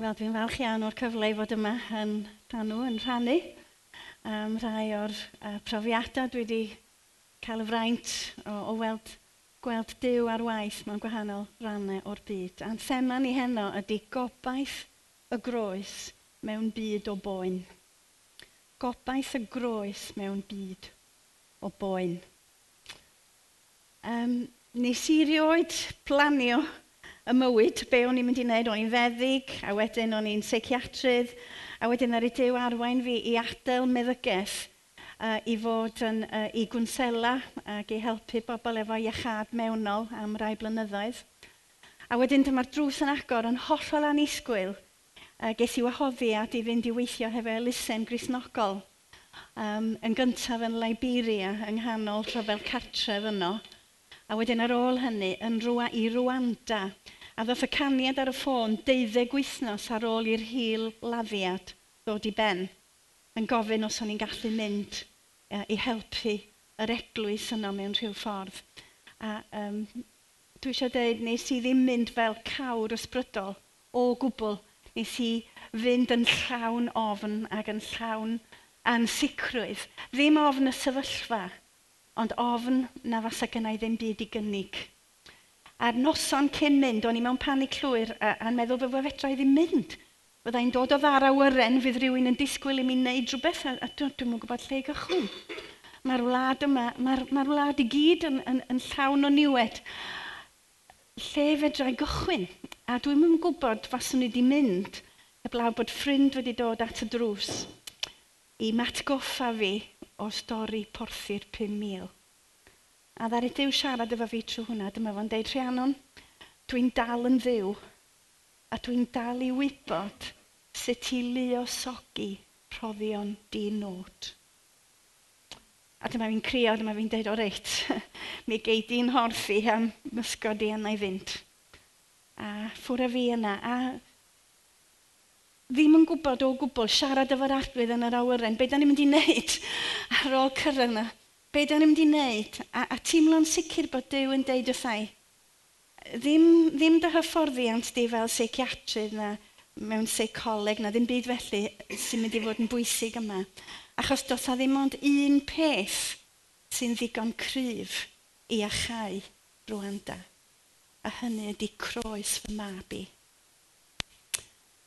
Wel, dwi'n falch iawn o'r cyfle i fod yma yn dan nhw yn rhannu am rai o'r uh, profiadau dwi wedi cael y fraint o, o weld, gweld Dyw ar waith mewn gwahanol rannau o'r byd. A'n thema ni heno ydy gobaith y groes mewn byd o boen. Gobaith y groes mewn byd o boen. Um, nes i rioed planio y mywyd, be o'n i'n mynd i wneud, o'n i'n feddyg, a wedyn o'n i'n seiciatrydd, a wedyn ar y dew arwain fi i adael meddygaeth uh, i fod yn, uh, i gwnsela ac i helpu bobl efo iechad mewnol am rai blynyddoedd. A wedyn dyma'r drws yn agor yn hollol anisgwyl, uh, ges i wahoddiad i fynd i weithio hefo elusen grisnogol um, yn gyntaf yn Liberia yng nghanol rhyfel cartref yno. A wedyn ar ôl hynny, yn rwa, i Rwanda. A ddoth y caniad ar y ffôn deuddeg wythnos ar ôl i'r hil lafiad ddod i ben. Yn gofyn os o'n i'n gallu mynd uh, i helpu yr eglwys yno mewn rhyw ffordd. A um, dwi eisiau dweud, nes i ddim mynd fel cawr ysbrydol o gwbl. Nes i fynd yn llawn ofn ac yn llawn ansicrwydd. Ddim ofn y sefyllfa, ond ofn na fasa gynnau ddim byd i gynnig. A'r noson cyn mynd, o'n i mewn panig llwyr a, a'n meddwl fe fy fedra i ddim mynd. Byddai'n dod o ddar awyren, fydd rhywun yn disgwyl i mi wneud rhywbeth, a, a dwi'n mwyn gwybod lle gychwyn. Mae'r wlad yma, mae'r mae wlad i gyd yn, yn, yn llawn o niwed. Lle fedra i gychwyn? A dwi'n mwyn gwybod faswn i wedi mynd, heblaw bod ffrind wedi dod at y drws i matgoffa fi o stori porthu'r 5,000. A ddari Dyw siarad efo fi trwy hwnna, dyma fo'n deud Rhiannon, dwi'n dal yn ddiw, a dwi'n dal i wybod sut i luosogi rhoddion di nod. A dyma fi'n crio, dyma fi'n deud, o reit, mi gei di'n horthu am mysgod i yna i fynd. A ffwrdd fi yna, a ddim yn gwybod o gwbl siarad efo'r arglwydd yn yr awyren. Be da ni'n mynd i wneud ar ôl cyrraedd yna? Be da ni'n mynd i wneud? A, a teimlo'n sicr bod Dyw yn deud wrthau. Ddim, ddim dy hyfforddiant di fel seiciatrydd na mewn seicoleg na ddim byd felly sy'n mynd i fod yn bwysig yma. Achos does a ddim ond un peth sy'n ddigon cryf i achau rwanda. A hynny ydy croes fy mab i.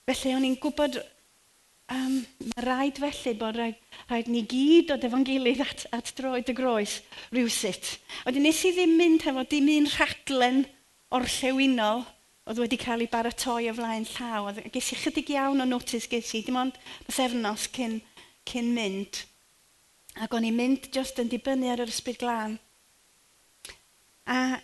Felly, o'n i'n gwybod um, mae rhaid felly bod rhaid, rhaid ni gyd o efo'n gilydd at, at droed y groes rhywsut. Oedden nes i ddim mynd hefo dim un rhaglen o'r llewinol oedd wedi cael ei baratoi o flaen llaw. Ges i chydig iawn o notis ges i, dim ond bythefnos cyn, cyn mynd. Ac o'n i'n mynd just yn dibynnu ar yr ysbryd glân. A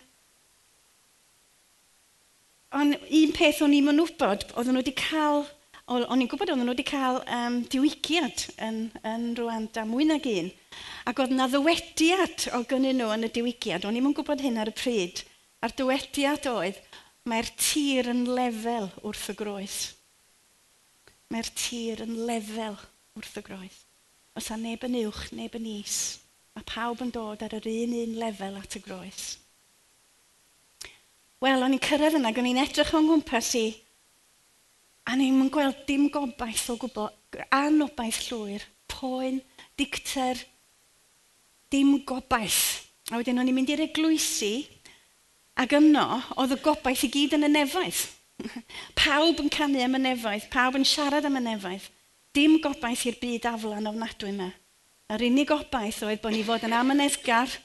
on, un peth o'n i'n yn wybod, oedden nhw wedi cael, o'n i'n gwybod oedden nhw wedi cael um, diwygiad yn, yn rwan da mwy nag un. Ac oedd na ddywediad o gynnyn nhw yn y diwygiad, o'n i'n yn gwybod hyn ar y pryd. A'r dywediad oedd, mae'r tir yn lefel wrth y groes. Mae'r tir yn lefel wrth y groes. Os a neb yn uwch, neb yn is. Mae pawb yn dod ar yr un un lefel at y groes. Wel, o'n i'n cyrraedd yna, o'n i'n edrych o'n gwmpas i, a ni'n mynd gweld dim gobaith o gwbl, anobaith llwyr, poen, dicter, dim gobaith. A wedyn o'n i'n mynd i'r eglwysi, ac yno, oedd y gobaith i gyd yn y nefaith. pawb yn canu am y nefaith, pawb yn siarad am y nefaith. Dim gobaith i'r byd aflan ofnadwy yma. Yr unig gobaith oedd bod ni fod yn amyneddgar,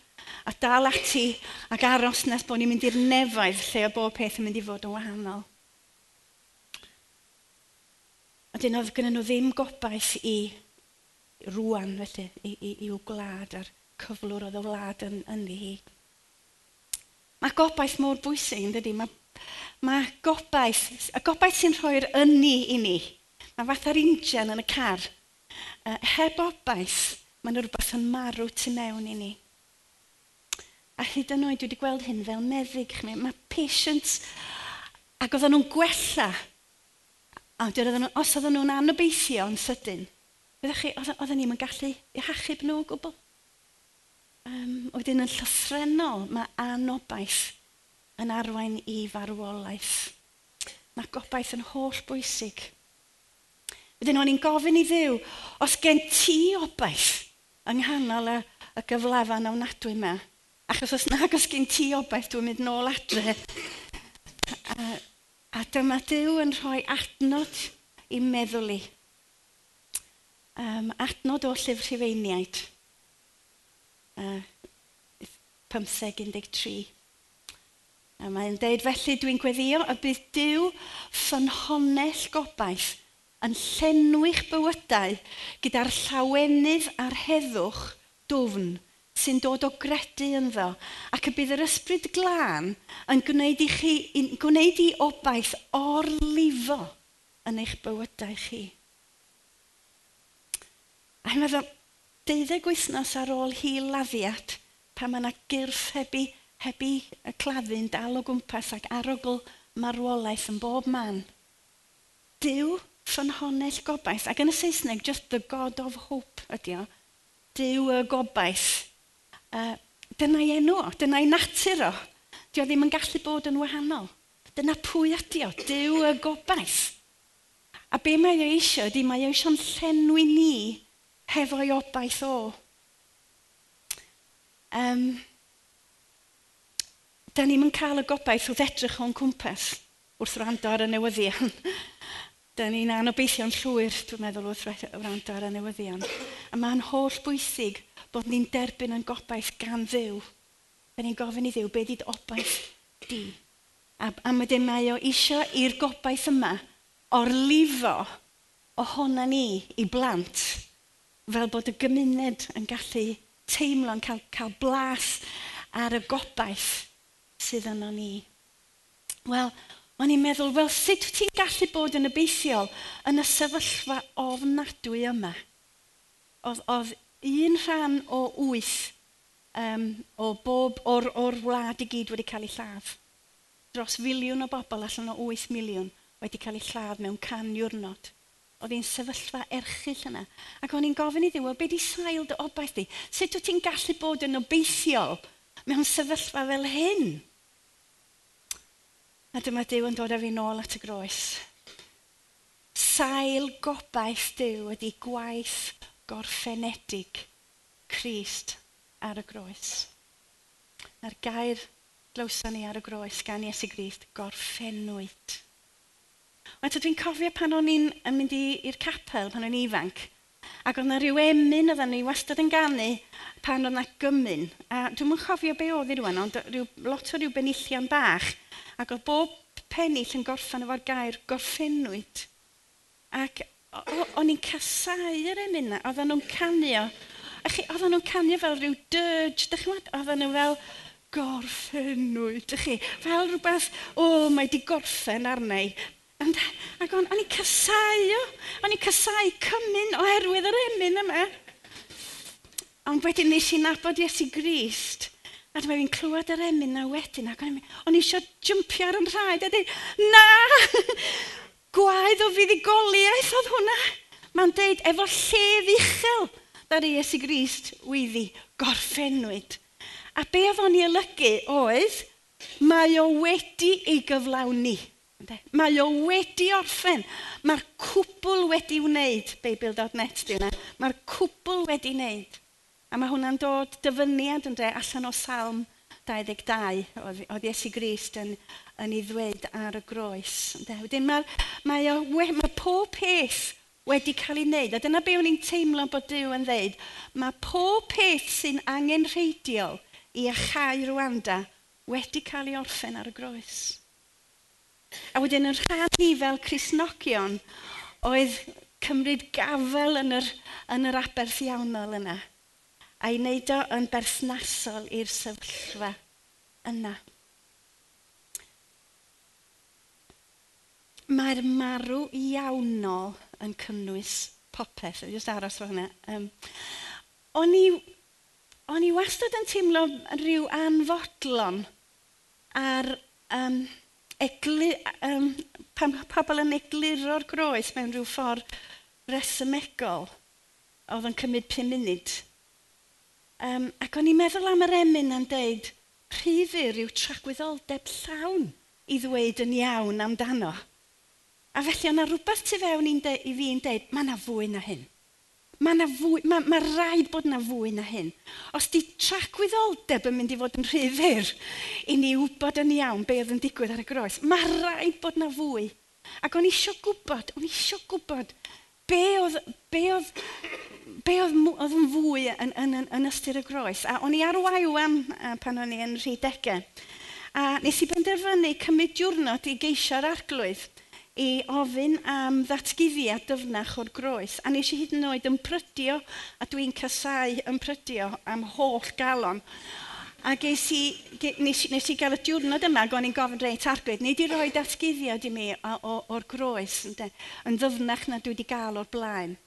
a dal ati ac aros nes bod ni'n mynd i'r nefaid lle o bob peth yn mynd i fod yn wahanol. A dyn oedd gynnyn nhw ddim gobaith i rwan felly, i, i, i'w gwlad a'r cyflwr oedd y wlad yn, ynddi hi. Mae gobaith mor bwysig yn dydy, mae mae gobaith, y gobaith sy'n rhoi'r ynni i ni, mae fath ar injan yn y car. Uh, heb obaith, mae'n rhywbeth yn marw tu mewn i ni. A hyd yn oed, dwi wedi gweld hyn fel meddyg. Mae patients, ac oedden nhw'n gwella. A oedden nhw, os oedden nhw'n anobeithio yn sydyn, byddwch chi, oedden ni'n gallu i hachub nhw o gwbl. Um, wedyn yn llythrenol, mae anobaith yn arwain i farwolaeth. Mae gobaith yn holl bwysig. Wedyn o'n i'n gofyn i ddiw, os gen ti obaith yng nghanol y, y gyflafan awnadwy yma, Achos os nag os gen ti obaith, dwi'n mynd nôl adre. A, a dyma Dyw yn rhoi adnod i meddwl i. Um, adnod o llyfr Rhyfeiniaid. Uh, 1513. A mae'n deud, felly dwi'n gweddio y bydd Dyw ffynhonell gobaith yn llenwi'ch bywydau gyda'r llawenydd a'r heddwch dwfn sy'n dod o gredu ynddo. Ac y bydd yr ysbryd glân yn gwneud i, chi, yn gwneud i obaith orlifo yn eich bywydau chi. A i'n meddwl, deuddeg wythnos ar ôl hi laddiad, pan mae yna gyrff hebu, hebu y claddu'n dal o gwmpas ac arogl marwolaeth yn bob man. Dyw ffynhonell gobaith, ac yn y Saesneg, just the God of hope ydy o, Dyw y gobaith uh, dyna'i enw o, dyna'i natur o. Dio ddim yn gallu bod yn wahanol. Dyna pwy ydy o, dyw y gobaith. A be mae o eisiau ydy mae o eisiau'n llenwi ni hefo'i obaith o. Um, da ni'n cael y gobaith wrth edrych o'n cwmpas wrth wrando ar y newyddion. da ni'n anobeithio'n llwyr, dwi'n meddwl, wrth wrando ar y newyddion. A mae'n holl bwysig bod ni'n derbyn yn gobaith gan ddiw. Da ni'n gofyn i ddiw, be dyd obaith di? A, a wedyn mae o isio i'r gobaith yma o'r lifo ohona ni i blant fel bod y gymuned yn gallu teimlo'n cael, cael blas ar y gobaith sydd yno ni. Wel, o'n i'n meddwl, wel, sut wyt ti'n gallu bod yn obeithiol yn y sefyllfa ofnadwy yma? Oedd, oedd un rhan o wyth um, o bob o'r, or wlad i gyd wedi cael ei lladd. Dros filiwn o bobl allan o 8 miliwn wedi cael ei lladd mewn can diwrnod. Oedd hi'n sefyllfa erchill yna. Ac o'n i'n gofyn i ddiw, be di sail dy obaith di? Sut wyt ti'n gallu bod yn obeithiol mewn sefyllfa fel hyn? A dyma Dyw yn dod â fi nôl at y groes. Sail gobaith Dyw ydy gwaith gorffenedig Christ ar y groes. Na'r gair glywson ni ar y groes gan Iesu Grist, gorffenwyd. Wel, dwi'n cofio pan o'n i'n mynd i'r capel pan o'n ifanc, ac oedd yna rhyw emyn oedden ni wastad yn ganu pan oedd yna gymyn. A dwi'n mwyn cofio be oedd i rwan, ond rhyw, lot o rhyw benillion bach, ac oedd bob penill yn gorffan efo'r gair gorffenwyd. Ac o'n i'n casau yr emyn na, oedden nhw'n canio. A chi, oedden nhw'n canio fel rhyw dirge, dych chi'n oedden nhw fel gorffennwyd, dych chi? Fel rhywbeth, o, oh, mae di gorffen arna i. Ac o'n, o'n i'n casau o, o'n i'n casau cymyn oherwydd yr emyn yma. Ond wedyn nes i nabod Iesu Grist. A dyma fi'n clywed yr emyn na wedyn, ac o'n i eisiau jympio ar yn rhaid, a dweud, na! gwaedd o fuddigoliaeth oedd hwnna. Mae'n deud, efo llef uchel, dar Iesu Grist wyddi gorffenwyd. A be oedd o'n i olygu oedd, mae o wedi ei gyflawni. Mae o wedi orffen. Mae'r cwbl wedi wneud, Beibl.net di hwnna. Mae'r cwbl wedi wneud. A mae hwnna'n dod dyfyniad yn ynde, allan o salm 22. Oedd Iesu Grist yn yn ei ddweud ar y groes. Wedyn mae, mae, mae, mae pob peth wedi cael ei wneud, a dyna be o'n i'n teimlo bod Dyw yn dweud, mae pob peth sy'n angenrheidiol i achau Rwanda wedi cael ei orffen ar y groes. A wedyn yn rhan ni fel Crisnogion, oedd cymryd gafel yn yr, yn yr aberth iawnol yna a i wneud o yn berthnasol i'r sefyllfa yna. Mae'r marw iawnol yn cynnwys popeth. Dwi'n just aros fo hynna. Um, o'n i, o'n i wastad yn teimlo rhyw anfodlon ar um, egli, um, pan pobl yn egluro'r groes mewn rhyw ffordd resymegol oedd yn cymryd 5 munud. Um, ac o'n i'n meddwl am yr emyn yn deud, rhydd yw tragwyddoldeb llawn i ddweud yn iawn amdano. A felly, yna rhywbeth tu fewn i'n i fi'n deud, mae yna fwy na hyn. Mae yna fwy, mae, mae rhaid bod yna fwy na hyn. Os di tracwyddoldeb yn mynd i fod yn rhyfyr i ni wybod yn iawn be oedd yn digwydd ar y groes, mae rhaid bod yna fwy. Ac o'n eisiau gwybod, o'n eisiau gwybod be oedd, be oedd, be oedd, oedd yn fwy yn, yn, yn, yn ystyr y groes. A o'n i ar waiwan pan o'n i yn rhydegau. A nes i benderfynu cymryd diwrnod i geisio'r arglwydd i ofyn am ddatguddiad dyfnach o'r groes. A nes i hyd yn oed yn prydio, a dwi'n casau yn prydio am holl galon. A ges i, ge, nes, nes i gael y diwrnod yma, gwan i'n gofyn reit arglwydd, nid i roi datguddiad i mi o'r groes ynddo, yn ddyfnach na dwi wedi gael o'r blaen.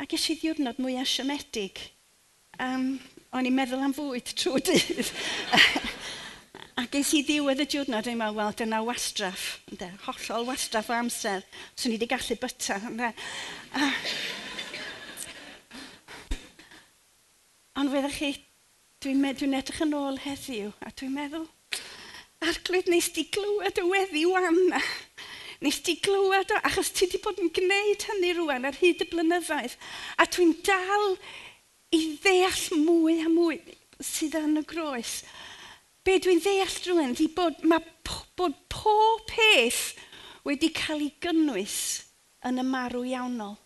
A ges i ddiwrnod mwy asiomedig. Um, o'n i'n meddwl am fwyd trwy dydd. A ges i ddiwedd y diwrnod, dwi'n meddwl, wel, dyna wastraff. De, hollol wastraff o amser. Swn i wedi gallu byta. De. A... Ond feddwch chi, dwi'n dwi, dwi edrych yn ôl heddiw, a dwi'n meddwl, arglwydd nes di glywed y weddi wan na. Nes di glywed o, achos ti wedi bod yn gwneud hynny rwan ar hyd y blynyddoedd. A dwi'n dal i ddeall mwy a mwy sydd yn y groes be dwi'n ddeall drwy'n ydi bod, mae bod pob peth wedi cael ei gynnwys yn y marw iawnol.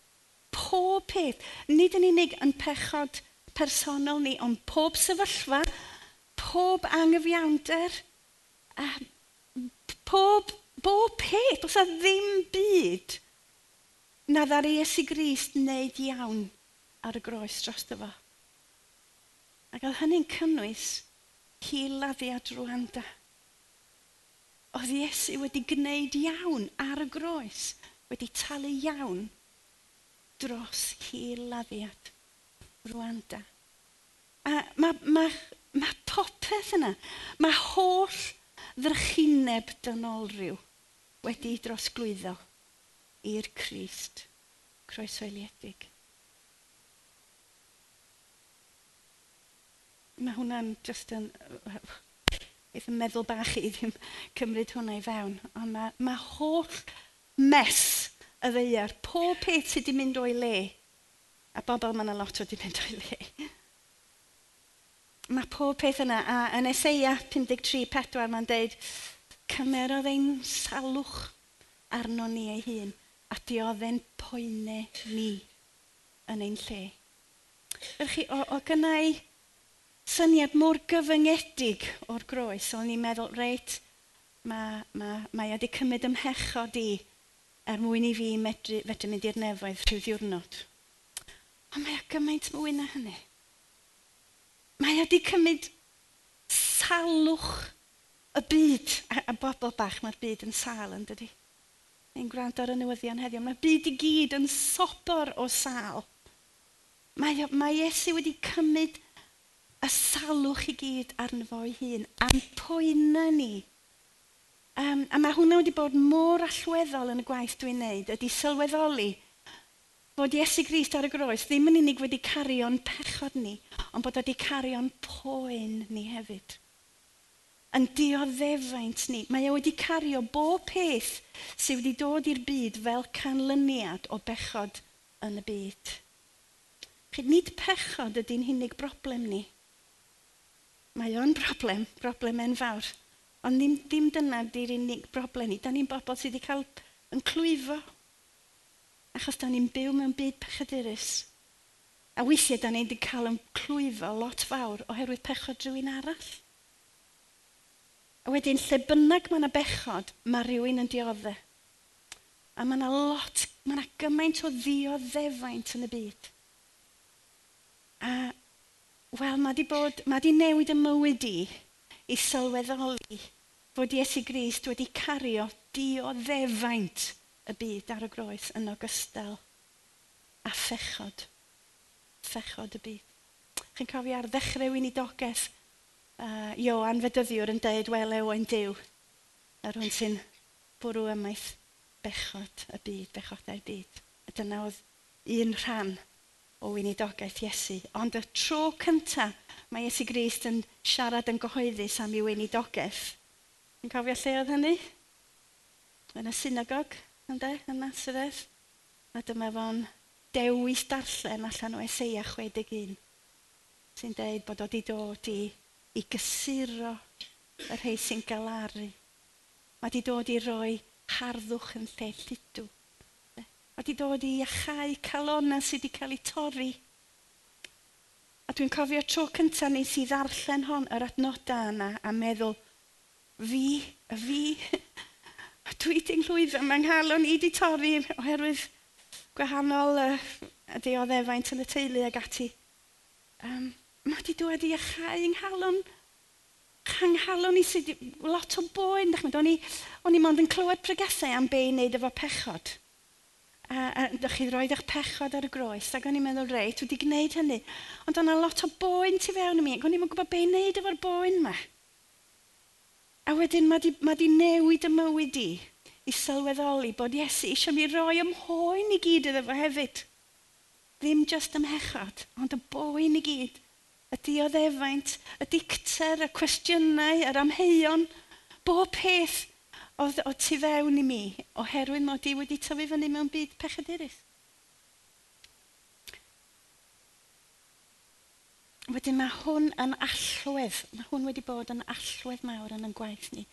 Pob peth, nid yn unig yn pechod personol ni, ond pob sefyllfa, pob angyfiawnder, um, pob, bob peth, os a ddim byd na ddar Iesu Grist wneud iawn ar y groes dros fo. Ac oedd hynny'n cynnwys hila fi a drwanda. Oedd Iesu wedi gwneud iawn ar y groes, wedi talu iawn dros hiladdiad Rwanda. a mae ma, ma popeth yna, mae holl ddrychineb dynolryw wedi drosglwyddo i'r Crist croesoeliedig. mae hwnna'n just yn... Eith yn meddwl bach i ddim cymryd hwnna i fewn. Ond mae, mae holl mes y ddeiar, pob peth sydd wedi mynd o'i le, a bobl mae'n a lot wedi mynd o'i le. Mae pob peth yna, a yn Eseia 53-4 mae'n deud, cymerodd ein salwch arno ni ei hun, a diodde'n poene ni yn ein lle. Ych chi, o, o gynnau syniad mor gyfyngedig o'r groes, o'n i'n meddwl, reit, mae, mae, mae wedi cymryd ymhechod i er mwyn i fi medru, fedru mynd i'r nefoedd rhyw ddiwrnod. Ond mae o gymaint mwy na hynny. Mae o wedi cymryd salwch y byd, a, a bobl bach mae'r byd yn sal yn dydy. Ni'n gwrando ar y newyddion heddiw, mae'r byd i gyd yn sobor o sal. Mae, mae Iesu wedi cymryd y salwch i gyd arno fo ei hun, a'n poena ni. Um, a mae hwnna wedi bod mor allweddol yn y gwaith dwi'n neud, ydy sylweddoli bod Iesu Grist ar y groes ddim yn unig wedi cario'n pechod ni, ond bod wedi cario'n poen ni hefyd. Yn dioddefaint ni, mae e wedi cario bob peth sydd wedi dod i'r byd fel canlyniad o bechod yn y byd. Chyd nid pechod ydy'n hunig broblem ni. Mae o'n broblem, broblem enfawr. Ond ddim, dim dyna di'r unig broblem ni. Da ni'n bobl sydd wedi cael yn clwyfo. Achos da ni'n byw mewn byd pechadurus. A weithiau da ni wedi cael yn clwyfo lot fawr oherwydd pechod rhywun arall. A wedyn, lle bynnag mae yna bechod, mae rhywun yn dioddau. A mae yna lot, mae yna gymaint o ddioddefaint yn y byd. A wel, mae di, bod, mae di newid y mywyd i i sylweddoli fod Iesu Grist wedi cario dioddefaint y byd ar y groes yn ogystal a phechod. Phechod y byd. Chi'n cofio ar ddechrau winidogaeth, uh, Ioan Fedyddiwr yn dweud, wel ew yn diw, yr hwn sy'n bwrw ymaith bechod y byd, bechodau'r byd. A dyna oedd un rhan o weinidogaeth Iesu. Ond y tro cyntaf mae Iesu Grist yn siarad yn gyhoeddus am ei weinidogaeth. Yn cofio lle oedd hynny? Yn y synagog, ynddo, yn Nazareth. A dyma fo'n dewis darllen allan o Eseia 61 sy'n dweud bod o wedi dod i, i gysuro y rhai sy'n galaru. Mae wedi dod i roi harddwch yn lle lludw a di dod i achau calona sydd wedi cael ei torri. A dwi'n cofio tro cyntaf nes i ddarllen hon yr adnodau yna a meddwl, fi, y fi, dwi di'n llwyddo, mae nghalon i wedi torri oherwydd gwahanol uh, y dioddefaint yn y teulu ag ati. Um, mae wedi dod i iachau nghalon anghalon i sydd lot o boen. O'n i, o'n i mond yn clywed pregesau am be i wneud efo pechod a, a ddech chi roed eich pechod ar y groes, ac o'n i'n meddwl, reit, wedi gwneud hynny. Ond o'na lot o boen tu fewn i mi, ac o'n i'n gwybod be i wneud efo'r boen yma. A wedyn mae di, ma di newid y mywyd i, i sylweddoli bod Iesu eisiau mi roi ymhoen i gyd iddo fo hefyd. Ddim just ymhechod, ond y boen i gyd. Y dioddefaint, y dicter, y cwestiynau, yr amheuon, bob peth oedd o tu fewn i mi oherwydd mod i wedi tyfu fyny mewn byd pechadurus. Wedyn mae hwn yn allwedd, mae hwn wedi bod yn allwedd mawr yn yn gwaith ni.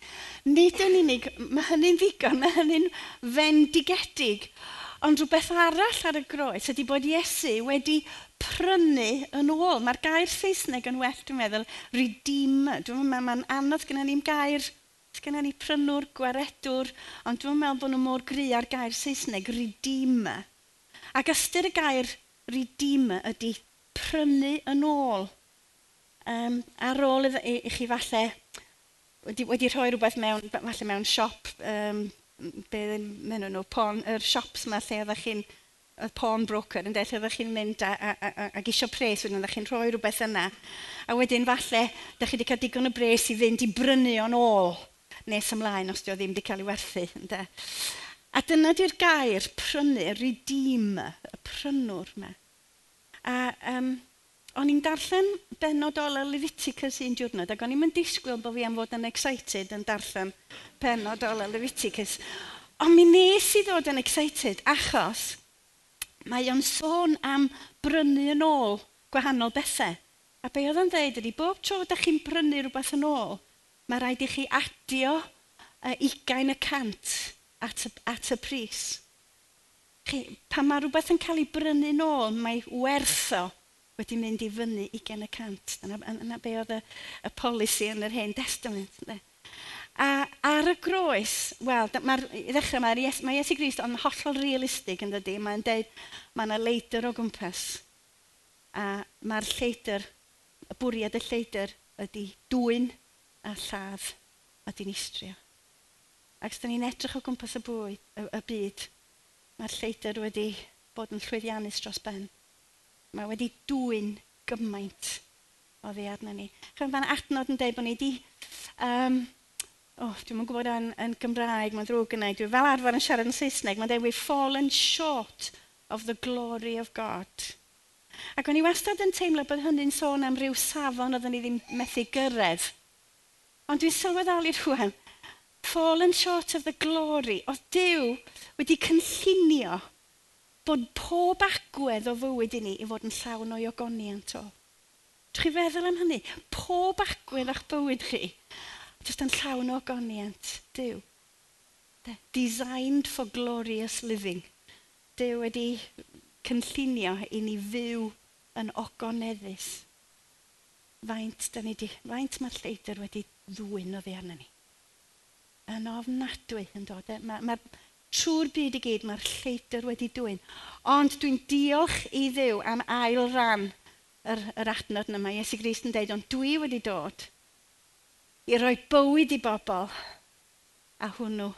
Nid yn unig, mae hynny'n ddigon, mae hynny'n fendigedig, ond rhywbeth arall ar y groes ydy bod Iesu wedi prynu yn ôl. Mae'r gair Saesneg yn well, dwi'n meddwl, redeemer. Dwi'n meddwl, mae'n anodd gyda ni'n gair gynnu ni prynwr, gwaredwr, ond dwi'n meddwl bod nhw mor gry ar gair Saesneg, redeemer. Ac ystyr y gair redeemer ydy prynu yn ôl. Um, ar ôl i, i, i chi falle wedi, wedi rhoi rhywbeth mewn, falle mewn siop, um, be ddyn nhw, porn, yr siops yma lle oeddech chi'n, y porn broker, yn dweud, oeddech chi'n mynd a, a, a, a gisio pres, wedyn oeddech chi'n rhoi rhywbeth yna. A wedyn falle, ydych chi wedi cael digon o bres i fynd i brynu o'n ôl nes ymlaen os di o ddim wedi cael ei werthu. Ynde? A dyna di'r gair prynu, redeem, y prynwr me. A um, o'n i'n darllen benod ola Leviticus un diwrnod, ac o'n i'n disgwyl bod fi am fod yn excited yn darllen benod ola Leviticus. Ond mi nes i ddod yn excited achos mae o'n sôn am brynu yn ôl gwahanol bethau. A be oedd yn dweud ydy, bob tro ydych chi'n brynu rhywbeth yn ôl, mae rhaid i chi adio uh, 20 y cant at y, at y pris. Chi, pan mae rhywbeth yn cael ei brynu nôl, mae werth o wedi mynd i fyny 20 y cant. Yna, yna be oedd y, y polisi yn yr hen testament. Ne? A ar y groes, wel, i ddechrau mae Iesu ma yes Grist yn hollol realistig yn dydy. Mae'n dweud, mae yna leidr o gwmpas. A mae'r lleidr, y bwriad y lleidr ydy dwy'n a lladd a dinistrio. Ac os da ni'n edrych o gwmpas y, bwyd, y, y byd, mae'r lleidr wedi bod yn llwyddiannus dros ben. Mae wedi dwy'n gymaint o ddi arna ni. Chwyn fan adnod yn dweud bod ni wedi... Um, oh, dwi'n mwyn gwybod yn, yn Gymraeg, mae'n ddrwg yn neud. Dwi fel arfer yn siarad yn Saesneg, mae'n dweud, we've fallen short of the glory of God. Ac o'n i wastad yn teimlo bod hynny'n sôn am ryw safon oedden ni ddim methu gyrraedd Ond dwi'n sylweddoli rhywun, fallen short of the glory, oedd Dyw wedi cynllunio bod pob agwedd o fywyd i ni i fod yn llawn o'i ogoniant o. Dwi'n chi feddwl am hynny? Pob agwedd o'ch bywyd chi, jyst yn llawn o ogoniant, Dyw. Designed for glorious living. Dyw wedi cynllunio i ni fyw yn ogoneddus faint, da ni di, faint mae'r lleidr wedi ddwyn o fi arna ni. Yn ofnadwy yn dod. Mae'r ma, trwy'r byd i gyd mae'r lleidr wedi dwy'n. Ond dwi'n diolch i ddew am ail ran yr, yr adnod yma. Iesu Grist yn dweud, ond dwi wedi dod i roi bywyd i bobl a hwnnw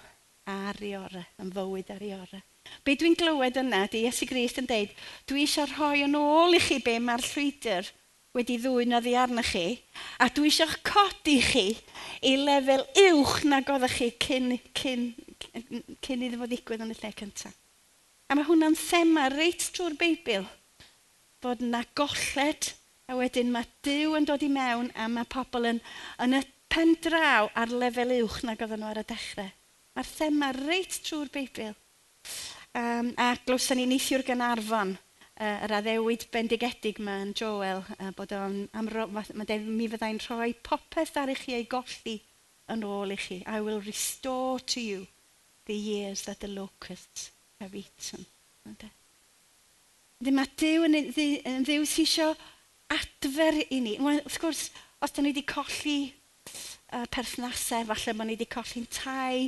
ar i orau, yn fywyd ar i orau. Be dwi'n glywed yna, di Iesu Grist yn dweud, dwi eisiau rhoi yn ôl i chi be mae'r llwydr wedi ddwyn oddi arnych chi, a dwi eisiau codi chi i lefel uwch na oeddech chi cyn, cyn, cyn, iddo fod ddigwydd yn y lle cyntaf. A mae hwnna'n thema reit trwy'r Beibl, bod yna golled, a wedyn mae Dyw yn dod i mewn a mae pobl yn, yn y pen draw ar lefel uwch na oedden nhw ar y dechrau. Mae'r thema reit trwy'r Beibl. Um, a glywson ni neithiwr gan arfon, uh, yr addewid bendigedig yma yn Joel, uh, bod o'n, am, mae mi fyddai'n rhoi popeth ar i chi ei golli yn ôl i chi. I will restore to you the years that the locusts have eaten. Ddim mae Dyw yn, yn ddiw sy'n isio adfer i ni. Wrth gwrs, os da ni wedi colli uh, perthnasau, falle bod ni wedi colli'n tai,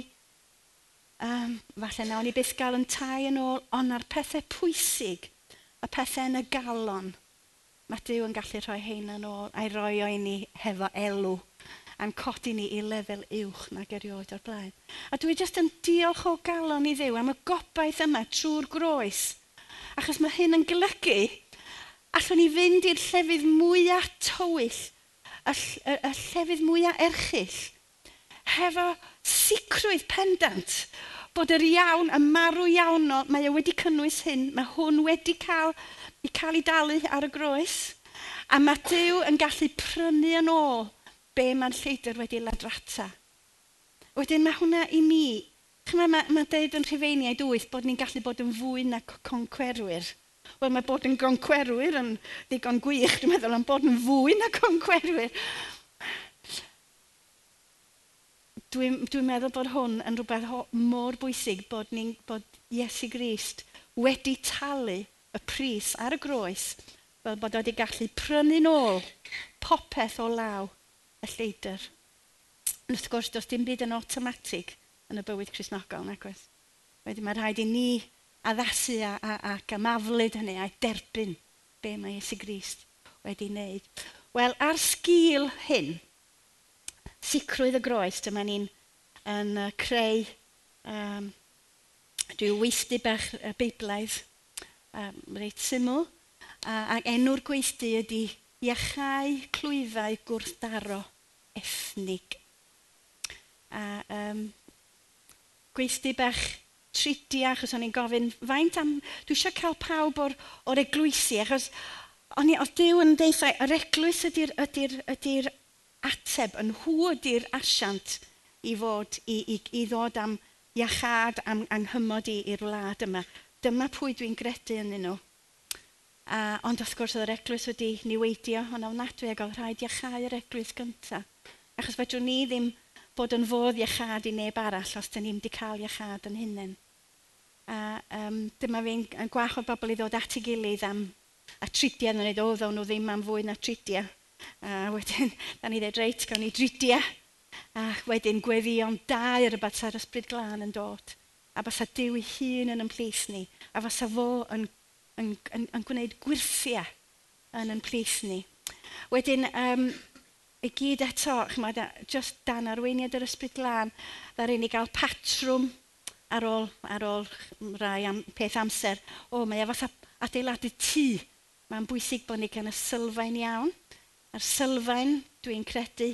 um, falle nawn ni byth gael yn tai yn ôl, ond ar pethau pwysig – y pethau yn y galon. Mae Dyw yn gallu rhoi hein yn ôl a'i roi o i ni hefo elw a'n codi ni i lefel uwch nag erioed o'r blaen. A dwi jyst yn diolch o galon i ddiw am y gobaith yma trwy'r groes. Achos mae hyn yn golygu allwn ni fynd i'r llefydd mwyaf tywyll, y, y, y llefydd mwyaf erchill, hefo sicrwydd pendant bod yr iawn, y marw iawnol, mae e wedi cynnwys hyn, mae hwn wedi cael, i cael ei dalu ar y groes, a mae Dyw yn gallu prynu yn ôl be mae'n lleidr wedi ladrata. Wedyn mae hwnna i mi, mae, mae, mae dweud yn Rhyfeiniaid 8 bod ni'n gallu bod yn fwy na concwerwyr. Wel, mae bod yn goncwerwyr yn ddigon gwych, dwi'n meddwl, am bod yn fwy na concwerwyr. Dwi'n dwi, meddwl bod hwn yn rhywbeth mor bwysig bod, ni, bod Iesu Grist wedi talu y pris ar y groes fel bod wedi gallu prynu nôl popeth o law y lleidr. Yn wrth gwrs, does dim byd yn automatig yn y bywyd Cresnogol, nag oes. Wedyn mae rhaid i ni addasu a, a, ac amaflyd hynny a'i derbyn be mae Iesu Grist wedi wneud. Wel, ar sgil hyn, sicrwydd y groes, dyma ni'n yn uh, creu um, rhyw weithdi bach uh, beiblaidd um, reit syml. Uh, ac enw'r gweithdi ydy iachau clwyfau gwrthdaro ethnig. A um, gweithdi bach tridia, achos o'n i'n gofyn faint am... Dwi eisiau cael pawb o'r, or eglwysi, achos o'n i, oedd Dyw yn deithau, yr eglwys ydy'r ydy ydy ateb yn hwyd i'r asiant i fod i, i, i ddod am iachad am anghymod i i'r wlad yma. Dyma pwy dwi'n gredu yn nhw. A, ond wrth gwrs oedd yr eglwys wedi niweidio yn ofnadwy ac oedd rhaid iachau yr eglwys gyntaf. Achos fedrwn ni ddim bod yn fodd iachad i neb arall os dyn ni wedi cael iachad yn hunain. A um, dyma fi'n gwach o bobl i ddod at ei gilydd am y tridiau yn ei ddod o'n nhw ddim am fwy na tridiau. A wedyn, da ni ddweud, reit, gawn ni dridia. A wedyn gweddion da i'r bys ar ysbryd glân yn dod. A basa a Dyw ei hun yn ymplis ni. A basa fo yn, yn, yn, yn gwneud gwirthiau yn ymplis ni. Wedyn, um, i gyd eto, chymod, just dan arweiniad yr ysbryd glân, ddar ni gael patrwm ar ôl, ar ôl rai am, peth amser. O, mae e fatha adeiladu tŷ. Mae'n bwysig bod ni gan y sylfaen iawn a'r sylfaen dwi'n credu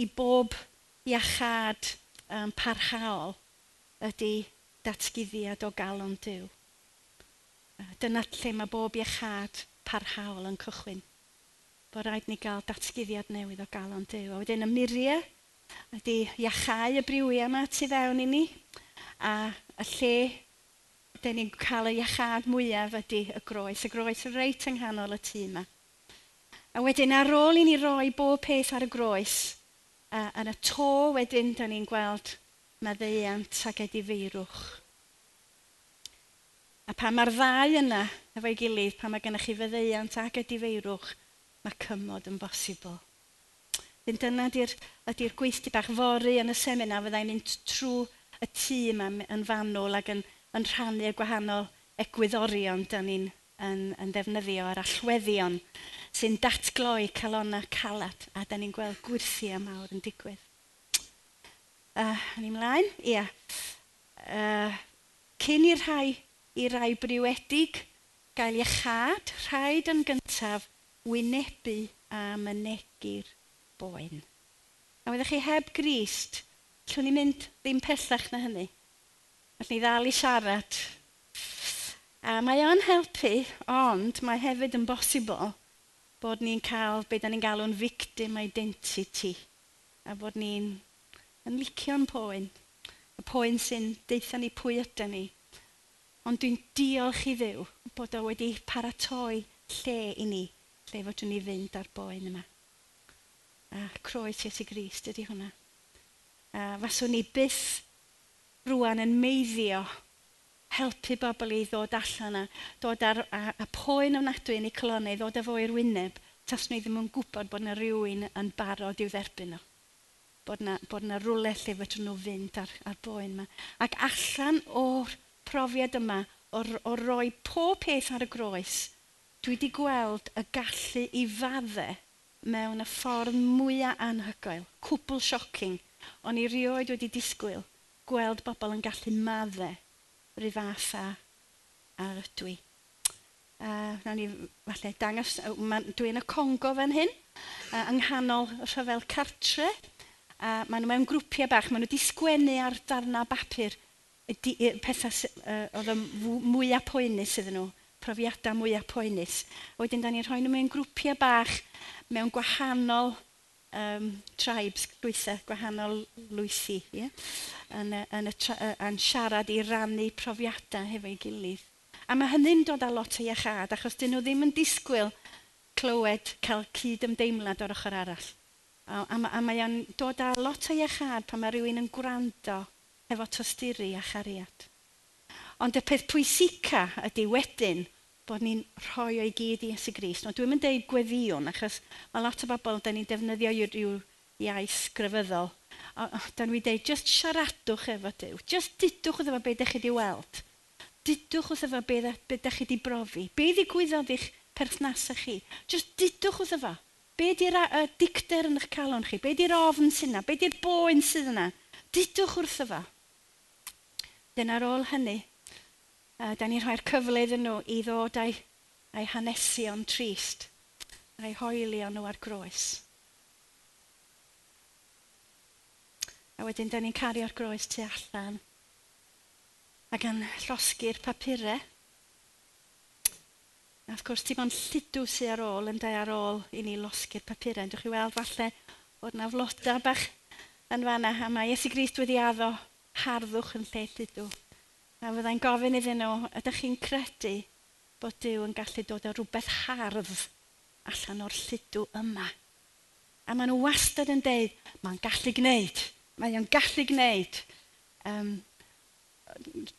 i bob iachad um, parhaol ydy datgyddiad o galon diw. Dyna lle mae bob iachad parhaol yn cychwyn. Bo rhaid ni gael datgyddiad newydd o galon Dyw. A wedyn y muriau ydy iachau y briwiau yma tu fewn i ni. A y lle da ni'n cael y iachad mwyaf ydy y groes. Y groes reit yng nghanol y tŷ yma. A wedyn ar ôl i ni roi bob peth ar y groes, uh, yn y to wedyn, da ni'n gweld maddeiant ac edifeirwch. A pan mae'r ddau yna efo'i gilydd, pan mae gennych chi fyddeiant ac edifeirwch, mae cymod yn bosibl. Dyn dyna ydy'r ydy gweithdi bach fory yn y semina, fyddai'n mynd trwy y tîm yn fanwl ac yn, yn rhannu y gwahanol egwyddorion dyn ni'n yn, yn defnyddio ar allweddion sy'n datgloi calona calad a da ni'n gweld gwirthiau mawr yn digwydd. Uh, ni mlaen? Ia. Yeah. Uh, cyn i'r rhai, i rai briwedig gael iechad, rhaid yn gyntaf wynebu a mynegu'r boen. A wedi'ch chi heb grist, llwn ni mynd ddim pellach na hynny. Allwn ni ddal i siarad A mae o'n helpu, ond mae hefyd yn bosibl bod ni'n cael beth ni'n galw'n victim identity a bod ni'n yn licio'n poen, y poen sy'n deitha ni pwy ydy ni. Ond dwi'n diolch i ddew bod o wedi paratoi lle i ni, lle fod ni fynd ar boen yma. A croes Iesu Grist ydy hwnna. A faswn ni byth rwan yn meiddio helpu bobl i ddod allan a dod ar, a, a poen ofnadwy yn eu colonnau, ddod â fo i'r wyneb, tas nhw ddim yn gwybod bod yna rhywun yn barod i'w dderbyn nhw. Bod yna, bod yna rwle lle fedrwn nhw fynd ar, ar boen yma. Ac allan o'r profiad yma, o, o roi pob peth ar y groes, dwi wedi gweld y gallu i faddau mewn y ffordd mwyaf anhygoel, cwbl siocing, O'n i rioed wedi disgwyl gweld bobl yn gallu maddau rhyw fath a, a ydw i. A wnawn ni falle dangos, dwi yn y Congo fan hyn, uh, yng nghanol y rhyfel cartre. Uh, maen nhw mewn grwpiau bach, maen nhw wedi sgwennu ar darna bapur y pethau uh, oedd y mwyaf poenus iddyn nhw, profiadau mwyaf poenus. Wedyn, da ni'n rhoi nhw mewn grwpiau bach, mewn gwahanol um, tribes, gweithau gwahanol lwythi, yeah? yn, yn, y, yn siarad i rannu profiadau hefo'i gilydd. A mae hynny'n dod â lot o iechad, achos dyn nhw ddim yn disgwyl clywed cael cyd ymdeimlad o'r ochr arall. A, a, a mae o'n dod â lot o iechad pan mae rhywun yn gwrando efo tosturi a chariad. Ond y peth pwysica ydy wedyn, bod ni'n rhoi o'i gyd i Iesu Gris. No, dwi'n mynd deud gweddiwn, achos mae lot o bobl, da ni'n defnyddio rhyw iaith grefyddol. A, da ni'n deud, just siaradwch efo Dyw. Just dudwch wrth efo beth ydych chi wedi weld. Dudwch wrth efo beth ydych chi wedi brofi. Be ddigwyddodd eich perthnasau chi. Just dudwch wrth efo. Be di'r uh, dicter yn eich calon chi? Be di'r ofn sy'n yna? Be di'r boen sydd yna? Dudwch wrth efo. Dyn ar ôl hynny, Uh, da ni'n rhoi'r cyfle iddyn nhw i ddod a'u, au hanesion trist, a'u hoelio nhw ar groes. A wedyn, da ni'n cario'r groes tu allan ac yn llosgu'r papurau. A wrth gwrs, ti'n fo'n lludw sy ar ôl yn dau ar ôl i ni losgu'r papurau. Dwi'n chi weld falle bod yna floda bach yn fanna, a mae Iesu Grist wedi addo harddwch yn lle lludw. A fyddai'n gofyn iddyn nhw, ydych chi'n credu bod Dyw yn gallu dod â rhywbeth hardd allan o'r lludw yma? A maen nhw wastad yn deud, mae'n gallu gwneud, mae o'n gallu gwneud. Um,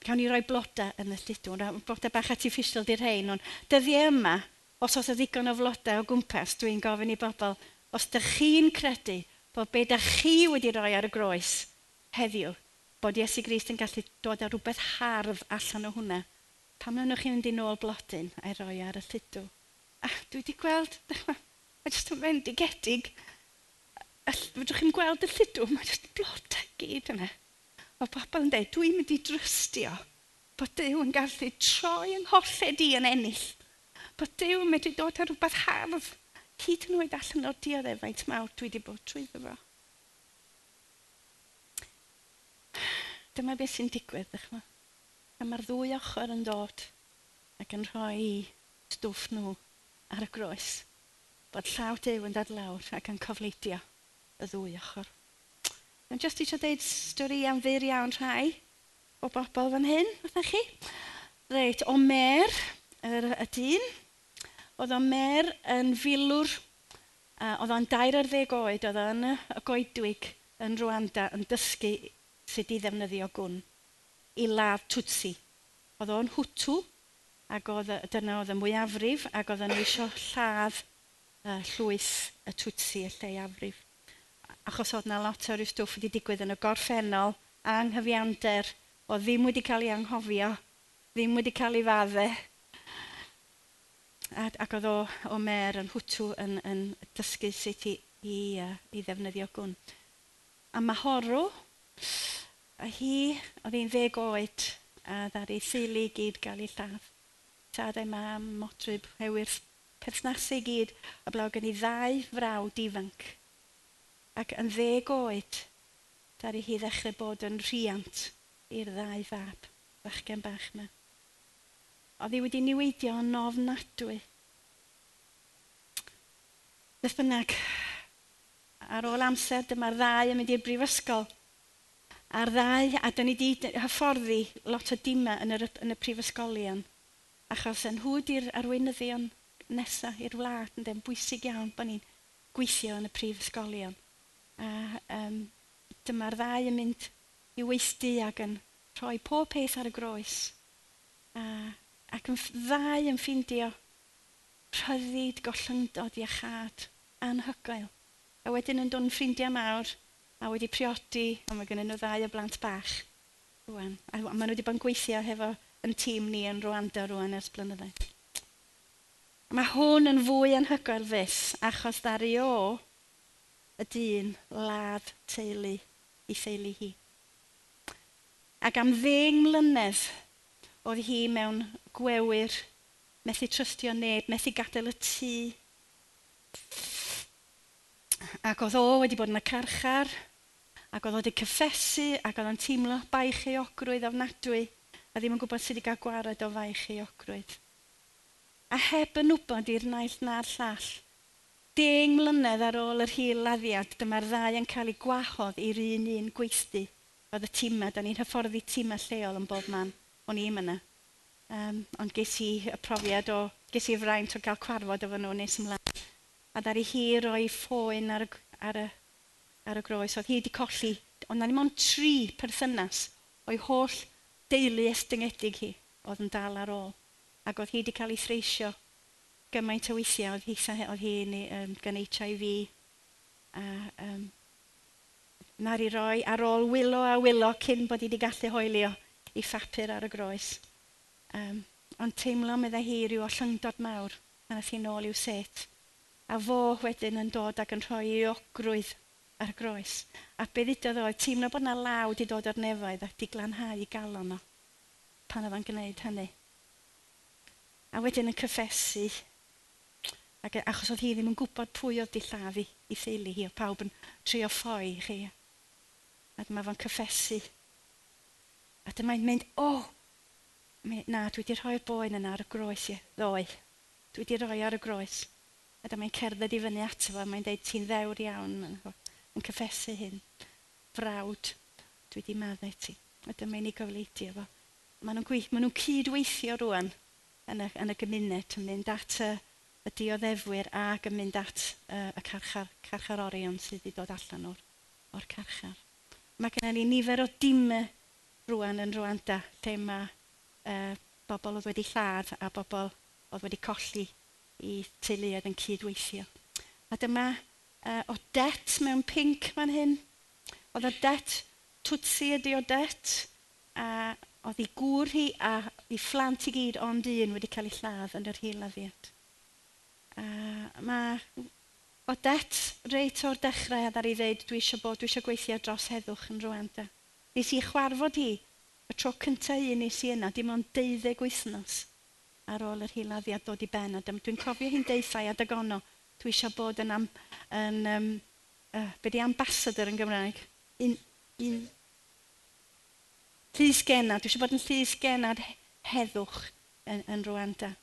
cawn ni roi bloda yn y lludw, bloda bach artificial di'r hein, ond dyddiau yma, os oes y ddigon o floda o gwmpas, dwi'n gofyn i bobl, os dych chi'n credu bod beth ydych chi wedi rhoi ar y groes heddiw bod Iesu Grist yn gallu dod â rhywbeth hardd allan o hwnna. Pam wnewch chi'n mynd i nôl blodyn a'i roi ar y lludw? A dwi wedi gweld, mae jyst yn gedig. Fydwch chi'n gweld y lludw, mae jyst blodau gyd yna. O bobl yn dweud, dwi'n mynd i drystio bod Dyw yn gallu troi yng ngholled i yn ennill. Bod Dyw yn mynd i dod â rhywbeth hardd hyd yn oed allan o'r dioddefaint mawr dwi wedi bod trwyddo fo. Dyma beth sy'n digwydd, ddech chi'n A mae'r ddwy ochr yn dod ac yn rhoi stwff nhw ar y groes. Bod llaw dew yn dad lawr ac yn cofleidio y ddwy ochr. Dwi'n just eisiau dweud stori am fyr iawn rhai o bobl fan hyn, wrthych chi? Reit, o mer, yr, y dyn, oedd o mer yn filwr, uh, oedd o'n 20 oed, oedd o'n y goedwig yn Rwanda yn dysgu sut i ddefnyddio gwn i ladd Tutsi. Oedd o'n hwtw, ac oedd, dyna oedd y mwyafrif, ac oedd nhw eisiau lladd uh, llwyth y Tutsi, y lleiafrif. Achos oedd yna lot o'r stwff wedi digwydd yn y gorffennol a anghyfiawnder o ddim wedi cael ei anghofio, ddim wedi cael ei faddau. Ac oedd o, o mer yn hwtw yn, yn dysgu sut i, i, uh, i ddefnyddio gwn. A mae horw, A hi, oedd hi'n ddeg oed, a ddari seulu gyd gael ei lladd. Tad ei mam, motrib, hewyr, perthnasu gyd, a blaw gen i ddau frawd ifanc. Ac yn ddeg oed, ddari hi ddechrau bod yn rhiant i'r ddau fab, fachgen bach yma. Oedd hi wedi niweidio yn ofnadwy. Beth bynnag, ar ôl amser dyma'r ddau yn mynd i'r brifysgol a'r ddau, a dyn ni wedi hyfforddi lot o dima yn, yr, yn y prifysgolion, achos yn hwyd i'r arweinyddion nesaf i'r wlad, yn dyn bwysig iawn bod ni'n gweithio yn y prifysgolion. A um, dyma'r ddau yn mynd i weithdu ac yn rhoi pob peth ar y groes. A, ac yn ddau yn ffeindio rhyddid, gollyngdod, iachad, anhygoel. A wedyn yn dod yn ffrindiau mawr, a wedi priodi, a mae gennym nhw ddau o blant bach. Rwan. A maen nhw wedi bod yn gweithio hefo yn tîm ni yn Rwanda rwan ers blynyddoedd. Mae hwn yn fwy anhygoel fys, achos ddari o y dyn ladd teulu i theulu hi. Ac am ddeng mlynedd oedd hi mewn gwewyr, methu trystio neb, methu gadael y tŷ. Ac oedd o wedi bod yn y carchar, ac oedd o wedi cyffesu ac oedd o'n teimlo bai cheiogrwydd ofnadwy a ddim yn gwybod sut i gael gwared o fai cheiogrwydd. A heb yn wybod i'r naill na'r llall, deng mlynedd ar ôl yr hil laddiad, dyma'r ddau yn cael ei gwahodd i'r un un gweithdi. Oedd y tîma, da ni'n hyfforddi tîma lleol yn bob man, o'n i yna. Um, ond ges i y profiad o, ges i'r fraint o gael cwarfod efo nhw nes ymlaen. A ddari hi roi ffoen ar, ar y ar y groes, oedd hi wedi colli, ond na ni ond tri perthynas o'i holl deulu estyngedig hi oedd yn dal ar ôl. Ac oedd hi wedi cael ei threisio gymaint o weithiau, oedd hi, oedd hi um, gan HIV. A, um, na'r i roi ar ôl wylo a wylo cyn bod hi wedi gallu hoelio i ffapur ar y groes. Um, ond teimlo meddai hi rhyw o llyngdod mawr pan ath hi nôl i'w set. A fo wedyn yn dod ac yn rhoi ei ogrwydd ar groes. A be ddudodd oedd, teimlo bod yna law wedi dod o'r nefoedd a wedi glanhau i galon o pan oedd o'n gwneud hynny. A wedyn yn cyffesu, ac e- achos oedd hi ddim yn gwybod pwy oedd di lladd i, i theulu hi, o pawb yn trio ffoi i chi. A dyma fo'n cyffesu. A dyma'n mynd, o, oh, na, dwi wedi rhoi'r boen yna ar y groes i, ddoe. Dwi wedi rhoi ar y groes. A dyma'n cerdded i fyny ato fo, mae'n deud, ti'n ddewr iawn yn cyffesu hyn. Frawd, dwi wedi maddau ti. A dyma i ni gofleidio fo. Maen nhw'n ma nhw cydweithio rwan yn y, yn y gymuned yn mynd at y, y dioddefwyr ac yn mynd at uh, y carchar, carchar orion sydd wedi dod allan o'r, or carchar. Mae gennym ni nifer o dimau rwan yn Rwanda lle mae uh, bobl oedd wedi lladd a bobl oedd wedi colli i teuluoedd yn cydweithio. A dyma uh, o det mewn pink fan hyn. Oedd y det, twtsi ydi o det, a oedd ei gŵr hi a ei phlant i gyd ond un wedi cael ei lladd yn yr hiladdiad. afiad. A mae o det reit o'r dechrau a ddar i ddeud dwi eisiau bod, dwi eisiau gweithio dros heddwch yn rwanda. Nes i chwarfod hi, y tro cyntaf i nes i yna, dim ond deuddeg wythnos ar ôl yr hiladdiad dod i ben. A dwi'n cofio hi'n deithau a dagono, dwi eisiau bod yn, am, yn um, uh, be di ambassador yn Gymraeg? Un, un, llys genad, dwi eisiau bod yn llys genad heddwch yn, yn Rwanda.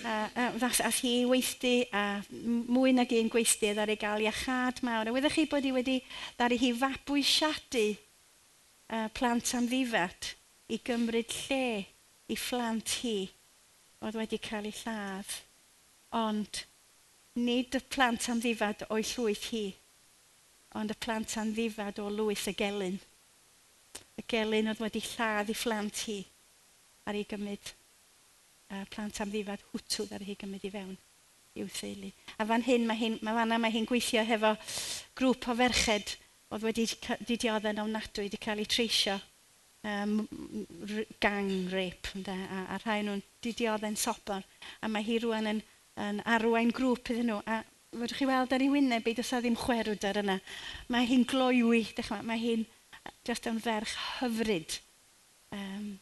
A, a, a, a hi weithdi, a mwy nag un gweithdi, ddari gael iachad mawr. A weddech chi bod hi wedi, ddari hi fabwysiadu uh, plant am ddifat i gymryd lle i phlant hi oedd wedi cael ei lladd. Ond nid y plant am ddifad o'i llwyth hi, ond y plant am ddifad o lwyth y gelyn. Y gelyn oedd wedi lladd i phlant hi ar ei gymryd, uh, plant am ddifad hwtwdd ar ei gymryd i fewn i'w theulu. A fan hyn, mae hyn, mae fanna mae hi'n gweithio hefo grŵp o ferched oedd wedi didioddau'n ofnadwy wedi cael eu treisio um, gang rape a, a rhai nhw'n didioddau'n soper. A mae hi rwan yn yn arwain grŵp iddyn nhw. A fedrwch chi weld ar ei wyneb beth oes a ddim chwerwdar yna. Mae hi'n gloiwi, dechrau, mae hi'n just yn ferch hyfryd. Um,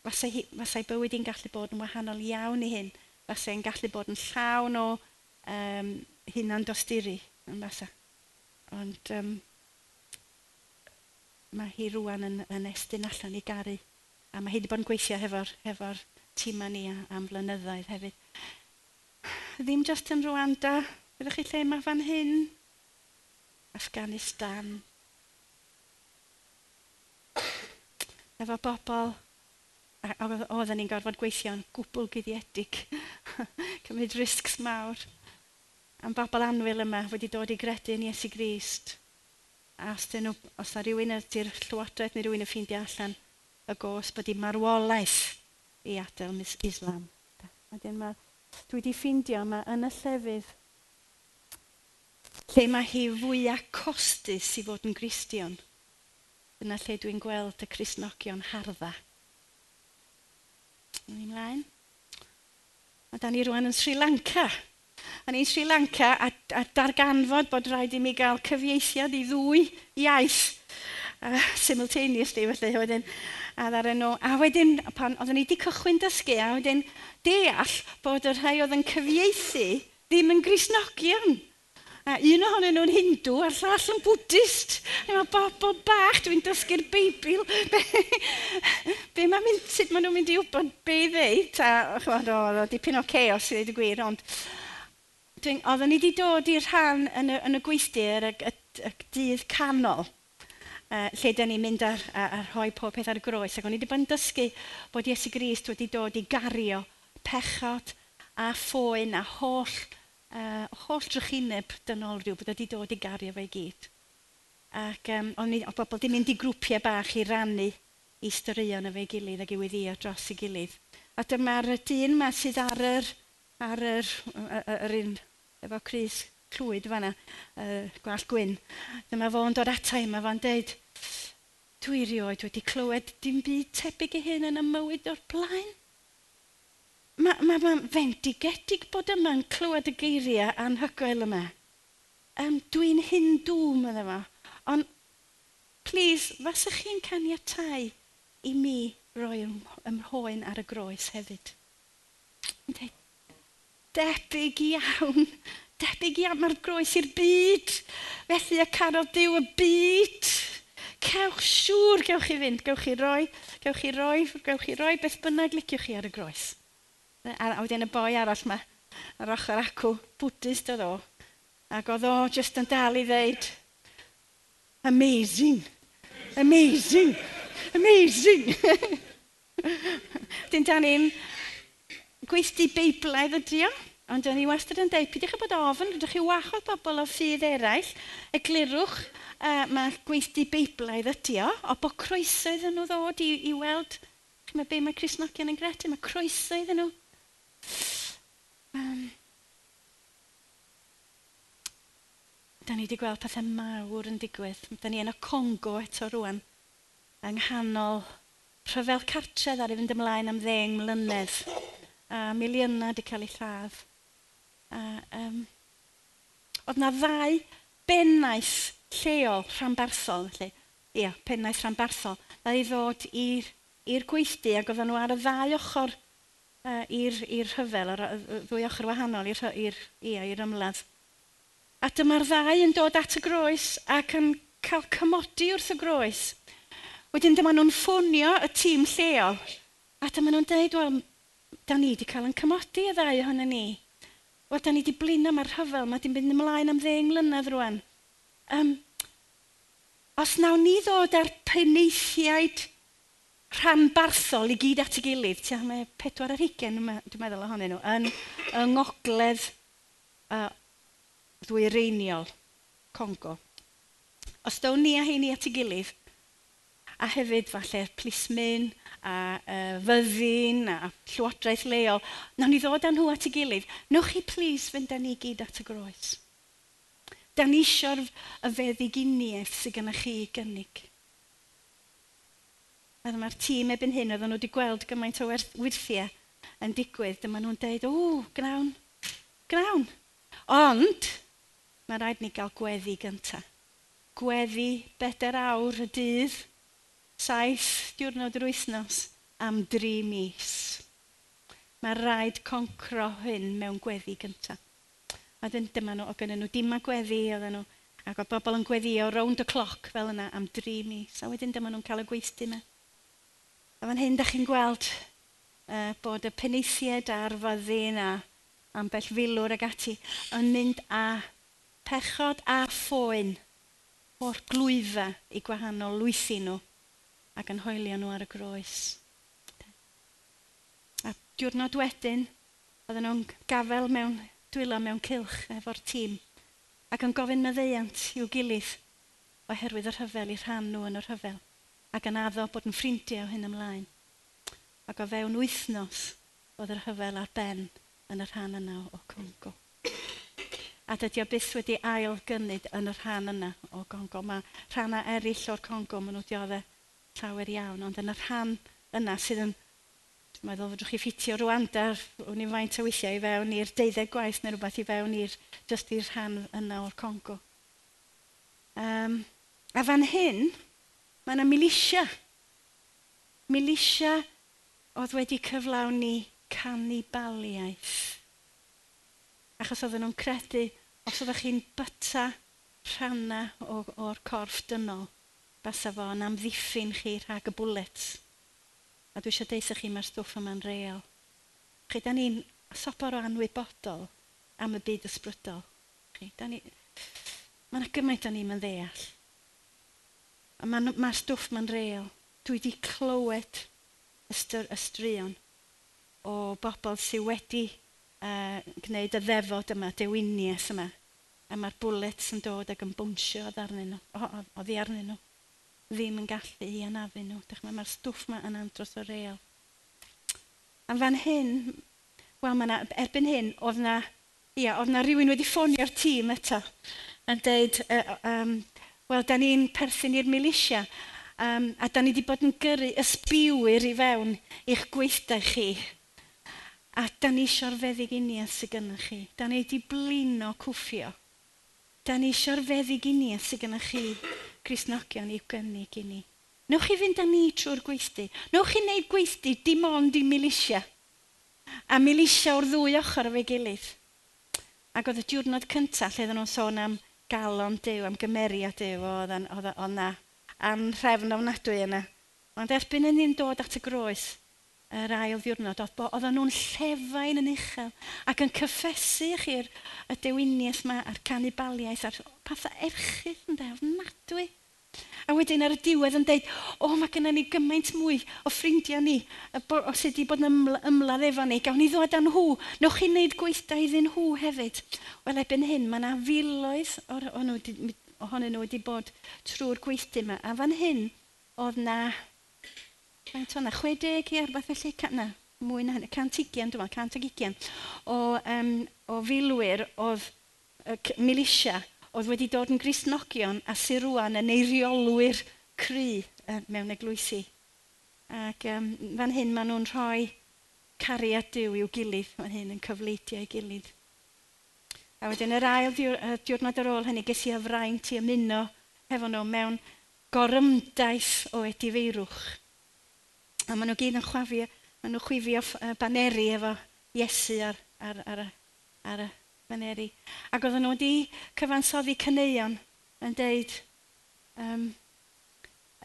Fasai hi, fasau bywyd i'n gallu bod yn wahanol iawn i hyn. Fasau hi'n gallu bod yn llawn o um, hunan dosturi yn fasa. Ond um, mae hi rwan yn, yn estyn allan i garu. A mae hi wedi bod yn gweithio hefo'r, hefo tîma ni am flynyddoedd hefyd ddim just yn Rwanda, byddwch chi lle mae fan hyn, Afghanistan. Efo bobl, oedden ni'n gorfod gweithio'n gwbl guddiedig, cymryd risgs mawr. Am bobl anwyl yma wedi dod i gredu yn Iesu Grist. A os, nhw, os na rhywun ydy'r llywodraeth neu rhywun y ffeindio allan y gos bod i marwolaeth i adael Islam. A dyn mae'r Dwi wedi ffeindio yma yn y llefydd lle mae hi fwyaf costus i fod yn Gristion. Dyna lle dwi'n gweld y Crisnogion hardda. Yn mlaen. A da ni rwan yn Sri Lanka. A ni'n Sri Lanka a, a darganfod bod rhaid i mi gael cyfieithiad i ddwy iaith uh, simultaneously felly wedyn a addaren nhw. A wedyn pan oedden ni wedi cychwyn dysgu a wedyn deall bod y rhai oedd yn cyfieithu ddim yn grisnogion. A un ohonyn nhw'n hindw a'r llall yn bwdist. A mae bobl bach, dwi'n dysgu'r Beibl. Be, be mae mynd, sut maen nhw'n mynd i wybod be i ddeud? A chwad, o, o, dipyn o chaos i ddeud y gwir, ond oedden ni wedi dod i'r rhan yn y, yn y gweithdir y, y, y dydd canol uh, lle dyn ni'n mynd ar, ar, ar rhoi pob peth ar y groes. Ac o'n i wedi bod yn dysgu bod Iesu Grist wedi dod i gario pechod a ffoen a holl, uh, holl drychineb dynol rhyw, bod wedi dod i gario fe i gyd. Ac um, o'n i, o bobl di mynd i grwpiau bach i rannu i styrion y fe gilydd ac i weddio dros i gilydd. A dyma'r dyn yma sydd ar yr, ar yr, yr, yr un efo Cris clwyd fanna, uh, gwall gwyn. Dyma fo'n dod ata i, mae fo'n deud, dwi rioed wedi clywed dim byd tebyg i hyn yn y mywyd o'r blaen. Mae ma, ma fendigedig bod yma'n clywed y geiriau anhygoel yma. Um, dwi'n hyn dŵm yn yma. Ond, please, fasach chi'n caniatau i mi roi ymhoen ar y groes hefyd. Debyg iawn debyg iawn mae'r groes i'r byd. Felly y carod diw y byd. Cewch siŵr, gewch chi fynd, gewch chi roi, gewch chi roi, gewch chi roi, beth bynnag liciwch chi ar y groes. A, a wedyn y boi arall yma, yr ochr acw, bwtist oedd o. Ac oedd o just yn dal i ddeud, amazing, amazing, amazing. Dyn dan ni'n gweithdi beiblaidd ydi o. Ond o'n i wastad yn dweud, peidiwch bod ofyn, rydych chi wachodd bobl o ffydd eraill, eglurwch, uh, mae gweithdi beiblaidd ydi o, o bod croeso iddyn nhw ddod i, i weld, chi mae be mae Crisnogion yn gredu, mae croeso iddyn nhw. Um, da ni wedi gweld pethau mawr yn digwydd. Da ni yn y Congo eto rwan, yng nghanol rhyfel cartref ar i fynd ymlaen am ddeng mlynedd. A miliynau wedi cael ei lladd a um, oedd na ddau bennaeth lleol rhanbarthol, felly, ia, pennaeth rhanbarthol, a i ddod i'r gweithdi ac oedden nhw ar y ddau ochr uh, i'r rhyfel, yr ddwy ochr wahanol i'r ymladd. A dyma'r ddau yn dod at y groes ac yn cael cymodi wrth y groes. Wedyn dyma nhw'n ffonio y tîm lleol a dyma nhw'n dweud, wel, da ni wedi cael yn cymodi y ddau ohono ni. Wel, da ni wedi blino mae'r rhyfel, mae wedi'n mynd ymlaen am ddeng mlynedd rwan. Um, os nawn ni ddod ar peneithiaid rhanbarthol i gyd at ei gilydd, tia, mae pedwar ar hugen, dwi'n meddwl ohonyn nhw, yn, yng ngogledd uh, ddwyreiniol Congo. Os dawn ni a heini at ei gilydd, a hefyd falle'r plismyn, a uh, fyddin a llywodraeth leol, nawn ni ddod â nhw at ei gilydd. Newch chi plis fynd â ni gyd at y groes. Da ni eisiau'r y feddiginiaeth sydd gennych chi i gynnig. A mae'r tîm ebyn hyn, oedden nhw wedi gweld gymaint o wirthiau yn digwydd, dyma nhw'n dweud, o, gnawn, gnawn. Ond, mae rhaid ni gael gweddi gyntaf. Gweddi bedair awr y dydd, saith diwrnod yr wythnos am dri mis. Mae rhaid concro hyn mewn gweddi gyntaf. A dyn, dyma nhw, o gynnyn nhw dim a gweddi, oedden nhw, ac oedd bobl yn gweddio round y cloc fel yna am dri mis. A wedyn dyma nhw'n cael y gweithdi yma. A fan hyn, da chi'n gweld uh, bod y peneithiaid a'r fyddin a ambell filwr ag ati yn mynd a pechod a phoen o'r glwyfa i gwahanol lwythi nhw ac yn hoelio nhw ar y groes. A diwrnod wedyn, oedden nhw'n gafel mewn dwylo mewn cilch efo'r tîm ac yn gofyn meddeiant i'w gilydd oherwydd y rhyfel i rhan nhw yn y rhyfel ac yn addo bod yn ffrindiau o hyn ymlaen. Ac o fewn wythnos oedd yr hyfel ar ben yn y rhan yna o Congo. A dydy o byth wedi ail gynnig yn y rhan yna o Congo. Mae rhannau eraill o'r Congo maen nhw dioddau llawer iawn, ond yn y rhan yna sydd yn, dwi'n meddwl fedrwch chi ffitio rwan dar o'n i'n faint o weithiau i fewn i'r deuddeg gwaith neu rhywbeth i fewn i'r just i'r rhan yna o'r Congo. Um, a fan hyn, mae yna milisia. Milisia oedd wedi cyflawni canibaliaeth. Achos oedden nhw'n credu, os oeddech chi'n byta rhannau o'r corff dynol, basa fo yn amddiffyn chi rhag y bwlets. A dwi eisiau deitha chi mae'r stwff yma'n real. Chi, da ni'n sopor o anwybodol am y byd ysbrydol. Chi, da ni... Mae yna gymaint o'n i'n ddeall. A mae'r ma stwff ma'n real. Dwi wedi clywed ystyr, ystrion o bobl sydd wedi uh, gwneud y ddefod yma, dewinias yma. A mae'r bwlets yn dod ac yn bwnsio o ddarnyn nhw, o, o, o ddi arnyn nhw ddim yn gallu i anafu nhw. Dych mae'r stwff yma yn andros o reol. A fan hyn, wel, ma erbyn hyn, oedd na, ia, oedd na rhywun wedi ffonio'r tîm eto yn deud, uh, um, wel, da ni'n perthyn i'r milisia, um, a da ni wedi bod yn gyrru ysbiwyr i fewn i'ch gweithdau chi. A da ni eisiau'r feddig uniaeth sydd gennych chi. Da ni wedi blino cwffio. Da ni eisiau'r feddig uniaeth sydd gennych chi Cristnogion i'w gynnig i ni. Newch chi fynd â ni trwy'r gweithdi. Newch chi wneud gweithdi dim ond i milisia. A milisia o'r ddwy ochr efo'i gilydd. Ac oedd y diwrnod cyntaf lle oedden nhw'n sôn am galon dew, am gymeriad dew, oedd yna am rhefn ofnadwy yna. Ond erbyn yn ni'n dod at y groes, yr ail ddiwrnod, oedd oedden nhw'n llefain yn uchel ac yn cyffesu chi'r y dewiniaeth yma a'r canibaliaeth a'r pethau erchyll yn dweud, ofnadwy. A wedyn ar y diwedd yn dweud, o, oh, mae gennym ni gymaint mwy o ffrindiau ni, o sydd wedi bod yn yml ymladd efo ni, gawn ni ddod â nhw, newch chi wneud gweithdau iddyn nhw hefyd. Wel, ebyn hyn, mae yna filoedd ohonyn nhw wedi bod trwy'r gweithdy yma. A fan hyn, oedd na, faint o'na, 60 i arbeth felly, na, mwy na hynny, 120, dwi'n meddwl, 120 o, um, o filwyr oedd uh, milisia oedd wedi dod yn grisnogion a sy'n rwan yn eiriolwyr cry uh, mewn eglwysi. Ac um, fan hyn maen nhw'n rhoi cariad diw i'w gilydd, fan hyn yn cyfleidio ei gilydd. A wedyn yr ail diwrnod ar ôl hynny, ges i afraint i ymuno hefo nhw mewn gorymdaeth o edifeirwch. A maen nhw gyd yn chwafio Maen nhw chwifio baneri efo Iesu ar, ar, ar, ar y baneri. Ac oedden nhw wedi cyfansoddi cyneuon yn deud, um,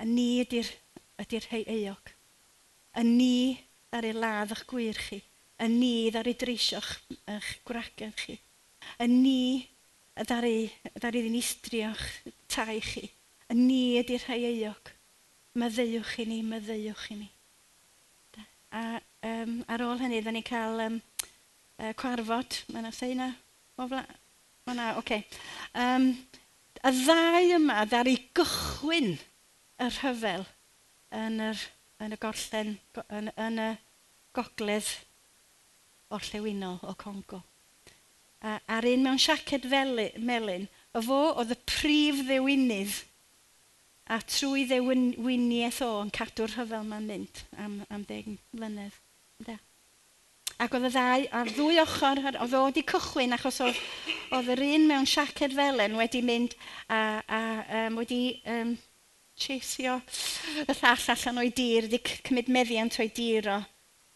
y ni ydy'r ydy rhei eog. Y ni ar ei ladd eich gwir chi. Y ni ddari dreisio'ch eich gwragedd chi. Y ni ddari ei ddinistrio'ch tai chi. Y ni ydy'r rhai eog. Myddeiwch i ni, myddeiwch i ni. A um, ar ôl hynny, dda ni cael um, uh, cwarfod. Mae yna sei? Mae yna, oce. Okay. Um, y ddau yma ddari i gychwyn y rhyfel yn, yr, yn y gorllen, yn, yn y gogledd orllewinol o Congo. A, a'r un mewn siaced felyn, melyn, y fo oedd y prif ddewinydd a trwy ddewiniaeth o yn cadw'r rhyfel ma'n mynd am, am ddeg mlynedd. Da. Ac oedd y ddau, ar ddwy ochr, oedd o wedi cychwyn achos oedd, oedd yr un mewn siaced felen wedi mynd a, a um, wedi um, chasio y llall allan o'i dir, wedi cymryd meddiant o'i dir o.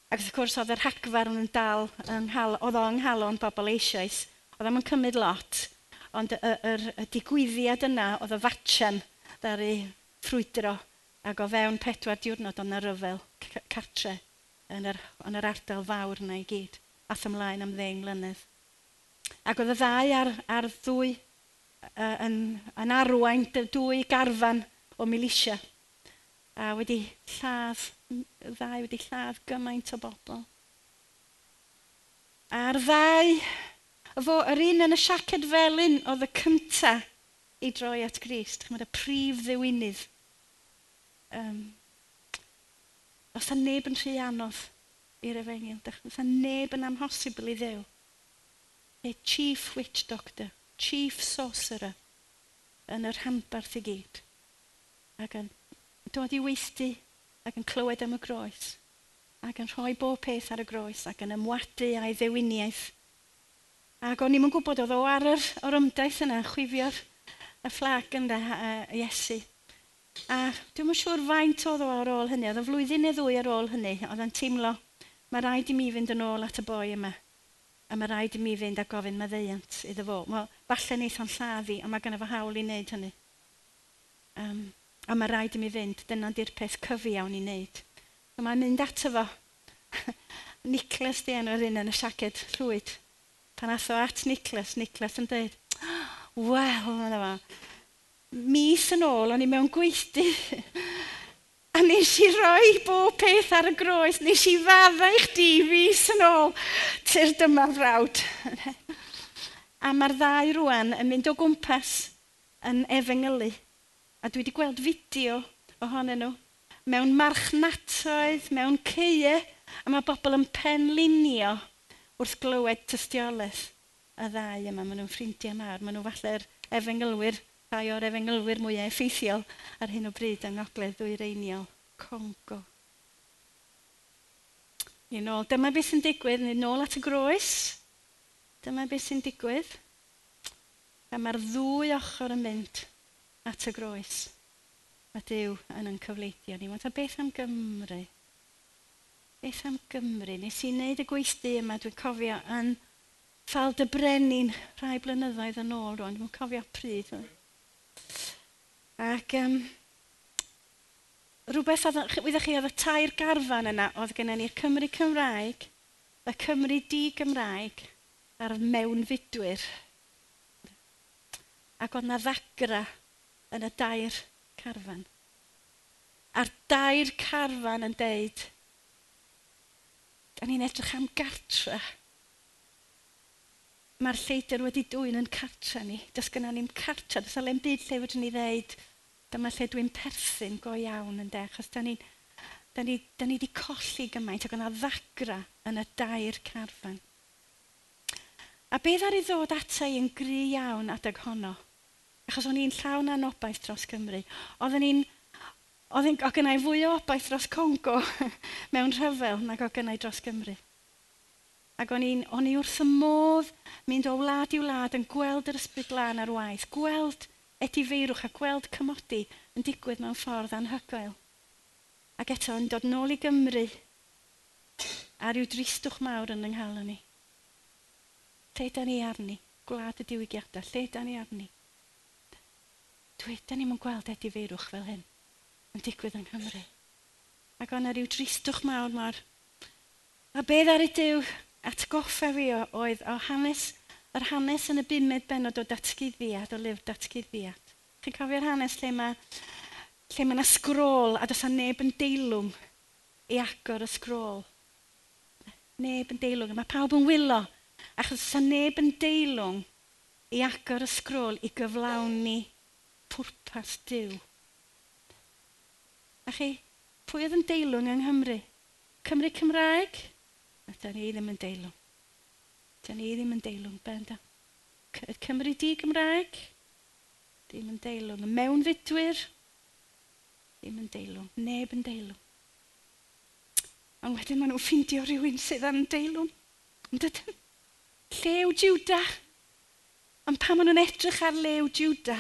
Ac wrth gwrs oedd yr hacfar yn dal, yn hal, oedd o'n halon bobl eisoes. Oedd o'n cymryd lot, ond y, y, y, y digwyddiad yna oedd y fatchen ddaru ffrwydro ac o fewn pedwar diwrnod o'n ryfel cartre yn yr, yn yr ardal fawr yna i gyd, ath ymlaen am ddeng mlynedd. Ac oedd y ddau ar, ar ddwy, uh, yn, yn arwain dwy garfan o milisia. A wedi lladd, y ddau wedi lladd gymaint o bobl. A'r ddau, fo, yr un yn y siaced felyn oedd y cyntaf i droi at Grist. Chymod y prif ddiwynydd. Um, os yna neb yn rhy anodd i'r efengil, os a neb yn amhosibl i ddew. E chief witch doctor, chief sorcerer, yn yr hanbarth i gyd. Ac yn dod i weithdi ac yn clywed am y groes ac yn rhoi bob peth ar y groes ac yn ymwadu a'i ddewiniaeth. Ac o'n i'n gwybod oedd o ar yr o'r ymdaith yna, chwifio'r y fflac ynda uh, Iesu. A dwi'n yn siŵr faint oedd o ar ôl hynny, oedd y flwyddyn neu ddwy ar ôl hynny, oedd yn teimlo, mae rhaid i mi fynd yn ôl at y boi yma. A mae rhaid i mi fynd a gofyn maddeiant iddo fo. Mae falle wneud o'n lladdi, a mae gen i hawl i wneud hynny. Um, a mae rhaid i mi fynd, dyna di'r peth cyfi iawn i wneud. So mae'n mynd ato fo. Nicholas di enw'r un yn y siaced llwyd. Pan atho at Nicholas, Nicholas yn dweud, oh, Wel, mae'n na. Mis yn ôl, o'n i mewn gweithdy. a nes i roi bob peth ar y groes. Nes i fadda i chdi mis yn ôl. Tyr dyma frawd. a mae'r ddau rwan yn mynd o gwmpas yn efengylu. A dwi wedi gweld fideo ohonyn nhw mewn marchnatoedd, mewn ceie, a mae bobl yn penlinio wrth glywed tystiolaeth y ddau yma, maen nhw'n ffrindiau mawr, maen nhw falle'r efengylwyr, rhai o'r efengylwyr mwyaf effeithiol ar hyn o bryd yng Ngogledd Dwyreiniol, Congo. I nôl, dyma beth sy'n digwydd, neu nôl at y groes, dyma beth sy'n digwydd, a mae'r ddwy ochr yn mynd at y groes. A Dyw yn yn cyfleidio ni. Mae'n beth am Gymru? Beth am Gymru? Nes i wneud y gweithdi yma, dwi'n cofio, yn ffal dy brenin rhai blynyddoedd yn ôl rwan. Dwi'n cofio pryd. Ac um, rhywbeth oedd, wyddoch chi, oedd y tair garfan yna, oedd gennym ni'r Cymru Cymraeg, y Cymru Di Gymraeg, a'r mewnfudwyr. Ac oedd na ddagra yn y dair carfan. A'r dair carfan yn deud, da ni'n edrych am gartra mae'r lleidr wedi dwy'n yn cartra ni. Does gyda ni'n cartra, does alem byd lle fedrwn ni ddeud, dyma lle dwi'n perthyn go iawn yn de, achos da ni, da ni, da ni wedi colli gymaint ac yna ddagra yn y dair carfan. A beth ar i ddod ata i yn gry iawn adeg honno? Achos o'n i'n llawn anobaith dros Cymru. Oedden ni'n... Oedden, o gynnau fwy o obaith dros Congo mewn rhyfel nag o gynnau dros Gymru. Ac o'n i'n o'n i wrth y modd mynd o wlad i wlad yn gweld yr ysbryd lan ar waith, gweld edifeirwch a gweld cymodi yn digwydd mewn ffordd anhygoel. Ac eto yn dod nôl i Gymru a rhyw dristwch mawr yn yng nghalon ni. Lle da ni arni? Gwlad y diwygiadau, lle da ni arni? Dwi, da ni'n gweld edifeirwch fel hyn yn digwydd yng Nghymru. Ac o'na rhyw dristwch mawr mor. A beth ar y diw? atgoffa fi oedd o hanes, yr hanes yn y bumed benod o datgyddiad, o lyfr datgyddiad. Chi'n cofio'r hanes lle mae lle mae yna sgrôl a does neb yn deilwm i agor y sgrôl. Neb yn deilwm, mae pawb yn wylo achos does neb yn deilwm i agor y sgrôl i gyflawni pwrpas diw. A chi, pwy oedd yn deilwng yng Nghymru? Cymru Cymraeg? A da ni ddim yn deilwng. Da ni ddim yn deilwng, benda. Y Cymru di Gymraeg, ddim yn deilwng. Y mewnfudwyr, ddim yn deilwng. Neb yn deilwng. Ond wedyn maen nhw'n ffeindio rhywun sydd yn deilwng. Ond ydyn, llew Juda. Ond pan maen nhw'n edrych ar lew Juda,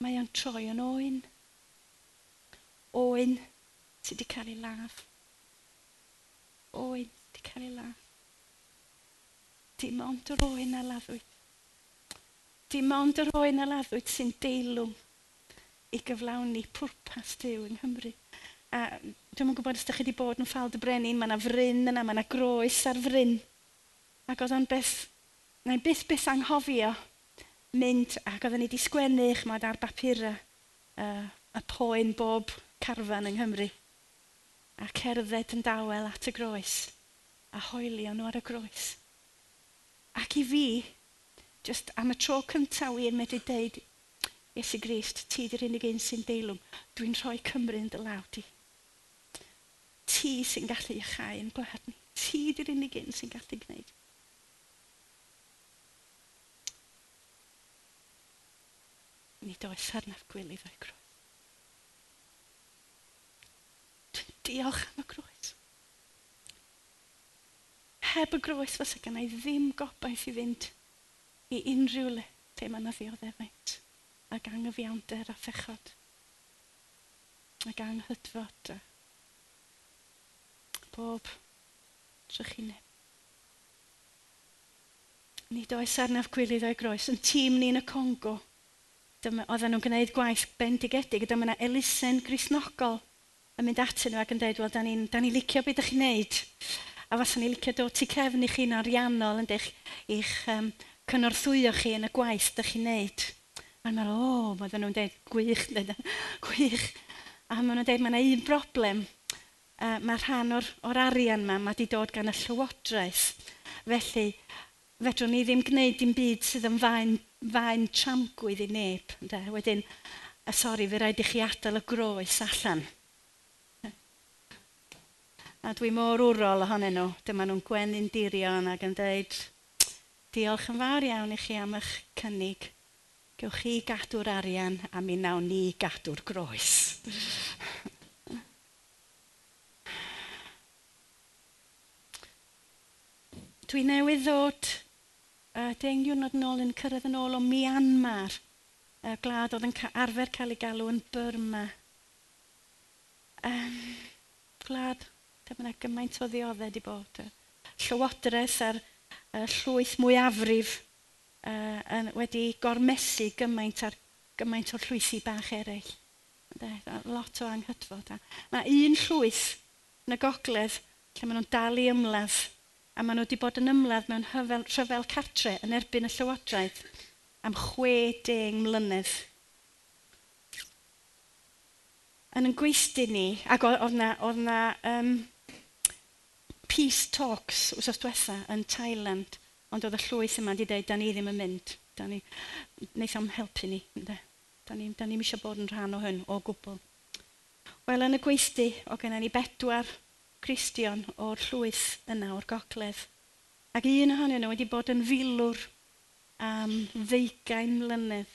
mae o'n troi yn oen. Oen sydd wedi cael ei laf. Oen cael Dim ond yr oen a laddwyd. Dim ond yr oen a laddwyd sy'n deilwm i gyflawni pwrpas Dyw yng Nghymru. A dwi'n yn gwybod os ydych chi wedi bod yn ffald y brenin, mae yna fryn yna, mae yna groes ar fryn. Ac oedd o'n beth, neu byth byth anghofio mynd, ac oedden ni wedi sgwennu eich mod ar bapurau uh, y poen bob carfan yng Nghymru. A cerdded yn dawel at y groes a hoelio nhw ar y groes. Ac i fi, just am y tro cyntaf wir medru deud, Iesu Grist, ti di'r unig un sy'n deilwm, dwi'n rhoi Cymru yn dy law di. Ti sy'n gallu iachau yn gwlad ni. Ti di'r unig un sy'n gallu gwneud. Nid oes arnaf gwylydd o'i groes. Dwi'n diolch am y groes heb y groes fysa gen i ddim gobaith i fynd i unrhyw le lle mae yna ddioddefaint ac angyfiawnder a phechod ac anghydfod a bob trychineb. Nid oes arnaf gwylydd o'i groes. Yn tîm ni yn y Congo, oedden nhw'n gwneud gwaith bendigedig, a dyma yna elusen grisnogol yn mynd atyn nhw ac yn dweud, wel, da ni'n ni licio beth ydych chi'n neud a faswn i licio dod tu cefn i chi'n ariannol yn eich, eich um, cynorthwyo chi yn y gwaith ydych chi'n neud. A mae'n meddwl, o, oh, maen nhw'n dweud, gwych, gwych. A maen nhw'n dweud, mae yna un broblem. Uh, mae rhan o'r, or arian yma, mae wedi dod gan y llywodraeth. Felly, fedrwn ni ddim gwneud dim byd sydd yn fain, fain tramgwydd i neb. Ynde? Wedyn, a sori, fe rhaid i chi adael y groes allan. A dwi mor wrol ohonyn nhw. Dyma nhw'n gwenyn dirion ac yn dweud, diolch yn fawr iawn i chi am eich cynnig. Gewch chi gadw'r arian a mi nawn ni gadw'r groes. dwi newydd ddod uh, deng diwrnod yn ôl yn cyrraedd yn ôl o Myanmar, y uh, glad oedd yn ca arfer cael ei galw yn Burma. Um, glad Dyma yna gymaint o ddioddau wedi bod. Llywodraeth a'r uh, llwyth mwyafrif uh, yn, wedi gormesu gymaint ar gymaint o llwysi bach eraill. De, lot o anghytfod. Mae un llwyth yn y gogledd lle maen nhw'n dal i ymladd a maen nhw wedi bod yn ymladd mewn hyfel, rhyfel cartre yn erbyn y llywodraeth am 60 mlynedd. Yn yn gweithdi ni, ac oedd na, oedd na um, peace talks wrth diwetha yn Thailand, ond oedd y llwyth yma wedi dweud, da ni ddim yn mynd. Da ni, wnaeth am helpu ni, Da, Da ni'n ni, ni eisiau bod yn rhan o hyn o gwbl. Wel, yn y gweithdi, o gennym ni bedwar Christian o'r llwyth yna o'r gogledd. Ac un ohonyn nhw wedi bod yn filwr am ddeugain mlynedd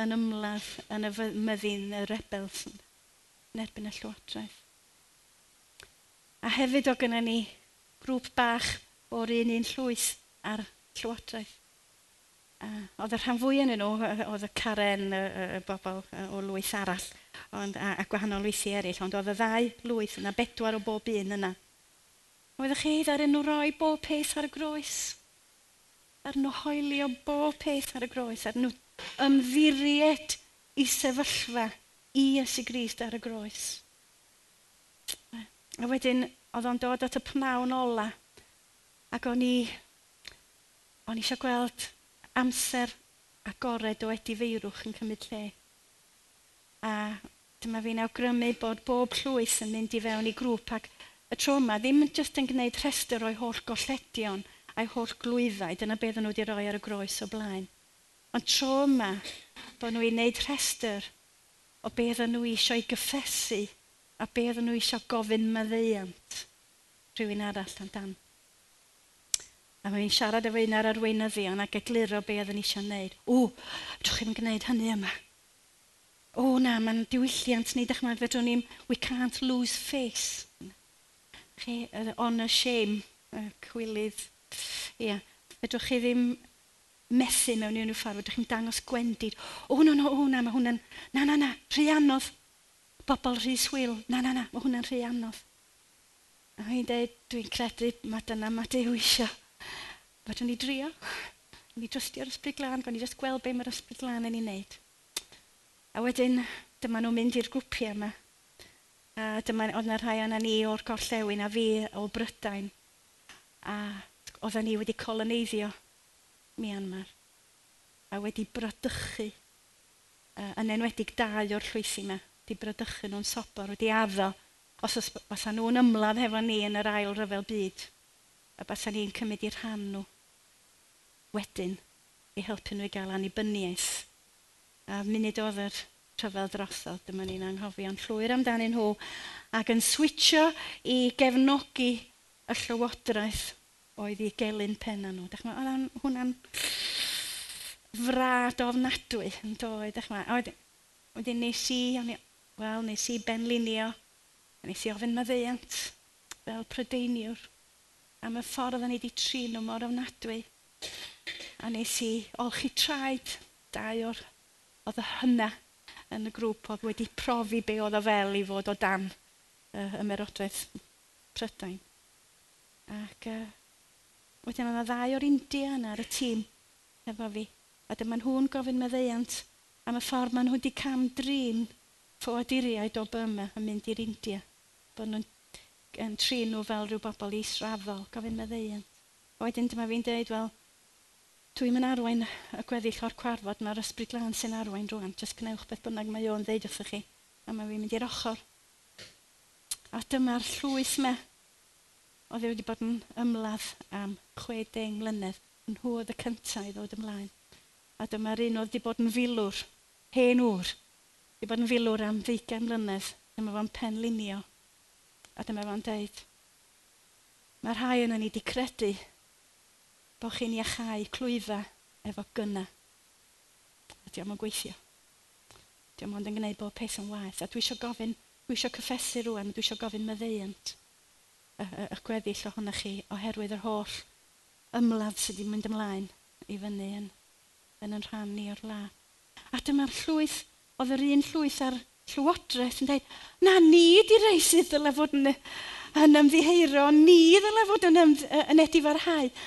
yn ymladd yn y myddin y rebels yn erbyn y llywodraeth. A hefyd o gynnu ni grŵp bach o'r un un llwyth ar llywodraeth. Uh, oedd y rhan fwy yn nhw, oedd y Karen, y, y bobl o lwyth arall, ond, a, a gwahanol lwythi eraill, ond oedd y ddau lwyth yna, bedwar o bob un yna. Oeddech chi ddaryn nhw roi bob peth ar y groes? Ar nhw hoelio bob peth ar y groes, ar nhw ymddiried i sefyllfa i Iesu Grist ar y groes. A wedyn, oedd o'n dod at y pnawn ola. Ac o'n i, o'n i eisiau gweld amser agored o edifeirwch yn cymryd lle. A dyma fi'n awgrymu bod bob llwys yn mynd i fewn i grŵp ac y tro yma ddim jyst yn gwneud rhestr o'i holl golledion a'i holl glwyddau, dyna beth nhw wedi rhoi ar y groes o blaen. Ond tro yma bod nhw i wneud rhestr o beth nhw eisiau gyffesu a be oedden nhw eisiau gofyn maddeuant rhywun arall amdan. A mae'n siarad efo un ar arweinyddion ac egluro be oedd yn eisiau gwneud. O, fedrwch chi'n gwneud hynny yma. O na, mae'n diwylliant ni, ddech chi'n fedrwn ni'n, we can't lose face. Chi, yr honour shame, y cwylydd. Ia, fedrwch chi ddim methu mewn unrhyw ffordd, fedrwch chi'n dangos gwendid. O, no, no, o na, mae hwnna'n, na, na, na, rhy anodd, bobl rhy swil. Na, na, na, mae hwnna'n rhy anodd. A hi'n dweud, dwi'n credu mae dyna mae Dyw eisiau. Fydwn ni drio. O'n i drystio'r ysbryd glân, o'n i jyst gweld be mae'r ysbryd glân yn ei wneud. A wedyn, dyma nhw'n mynd i'r grwpiau yma. A dyma, oedd yna rhai o'na ni o'r gorllewin a fi o Brydain. A oedd ni wedi coloneiddio Myanmar. A wedi brodychu. Uh, yn enwedig dau o'r llwysi yma wedi brydychu nhw'n sobor, wedi addo, os os basa nhw'n ymladd hefo ni yn yr ail ryfel byd, a basa ni'n cymryd i'r rhan nhw wedyn i helpu nhw i gael annibyniaeth. A munud oedd yr rhyfel drosodd, dyma ni'n anghofio'n llwyr amdanyn nhw, ac yn switio i gefnogi y llywodraeth oedd i gelyn penna nhw. Dach oedd hwnna'n frad ofnadwy yn dod, dach chi'n oedd, wedyn nes i, o'n i Wel, nes i benlinio, a nes i ofyn maddeuant fel prydeiniwr am y ffordd oedden ni wedi trin nhw mor ofnadwy. A nes i olchi traed dau o'r oedd y hynna yn y grŵp oedd wedi profi be oedd o fel i fod o dan uh, ymerodraeth Prydain. Ac uh, wedyn yna ddau o'r India yna ar y tîm efo fi. A dyma nhw'n gofyn meddeiant am y ffordd maen nhw wedi cam drin ffoaduriaid o Burma yn mynd i'r India. Bod nhw'n yn trin nhw fel rhyw bobl israddol, gofyn meddeiant. A wedyn dyma fi'n dweud, wel, dwi'n yn arwain y gweddill o'r cwarfod, mae'r ysbryd glan sy'n arwain rwan, jyst gwnewch beth bynnag mae o'n ddeud wrthych chi, a mae fi'n mynd i'r ochr. A dyma'r llwyth me, oedd wedi bod yn ymladd am 60 mlynedd, yn hwyd y cyntaf i ddod ymlaen. A dyma'r un oedd wedi bod yn filwr, hen wr, Wedi bod yn filwr am 20 mlynedd, dyma fo'n penlinio. A dyma fo'n deud, mae rhai yn ni wedi credu bod chi'n iachau clwydda efo gyna. A diolch yn gweithio. Diolch ond yn gwneud bob peth yn waith. A dwi eisiau gofyn, dwi eisiau cyffesu rwan, dwi eisiau gofyn myddeiant y y, y gweddill ohonych chi oherwydd yr holl ymladd sydd wedi mynd ymlaen i fyny yn, yn yn rhan ni o'r la. A dyma'r llwyth oedd yr un llwyth ar llywodraeth yn dweud, na ni di rei sydd dylai fod yn, yn ymddiheiro, ni ddyle fod yn, ymd, yn edif ar.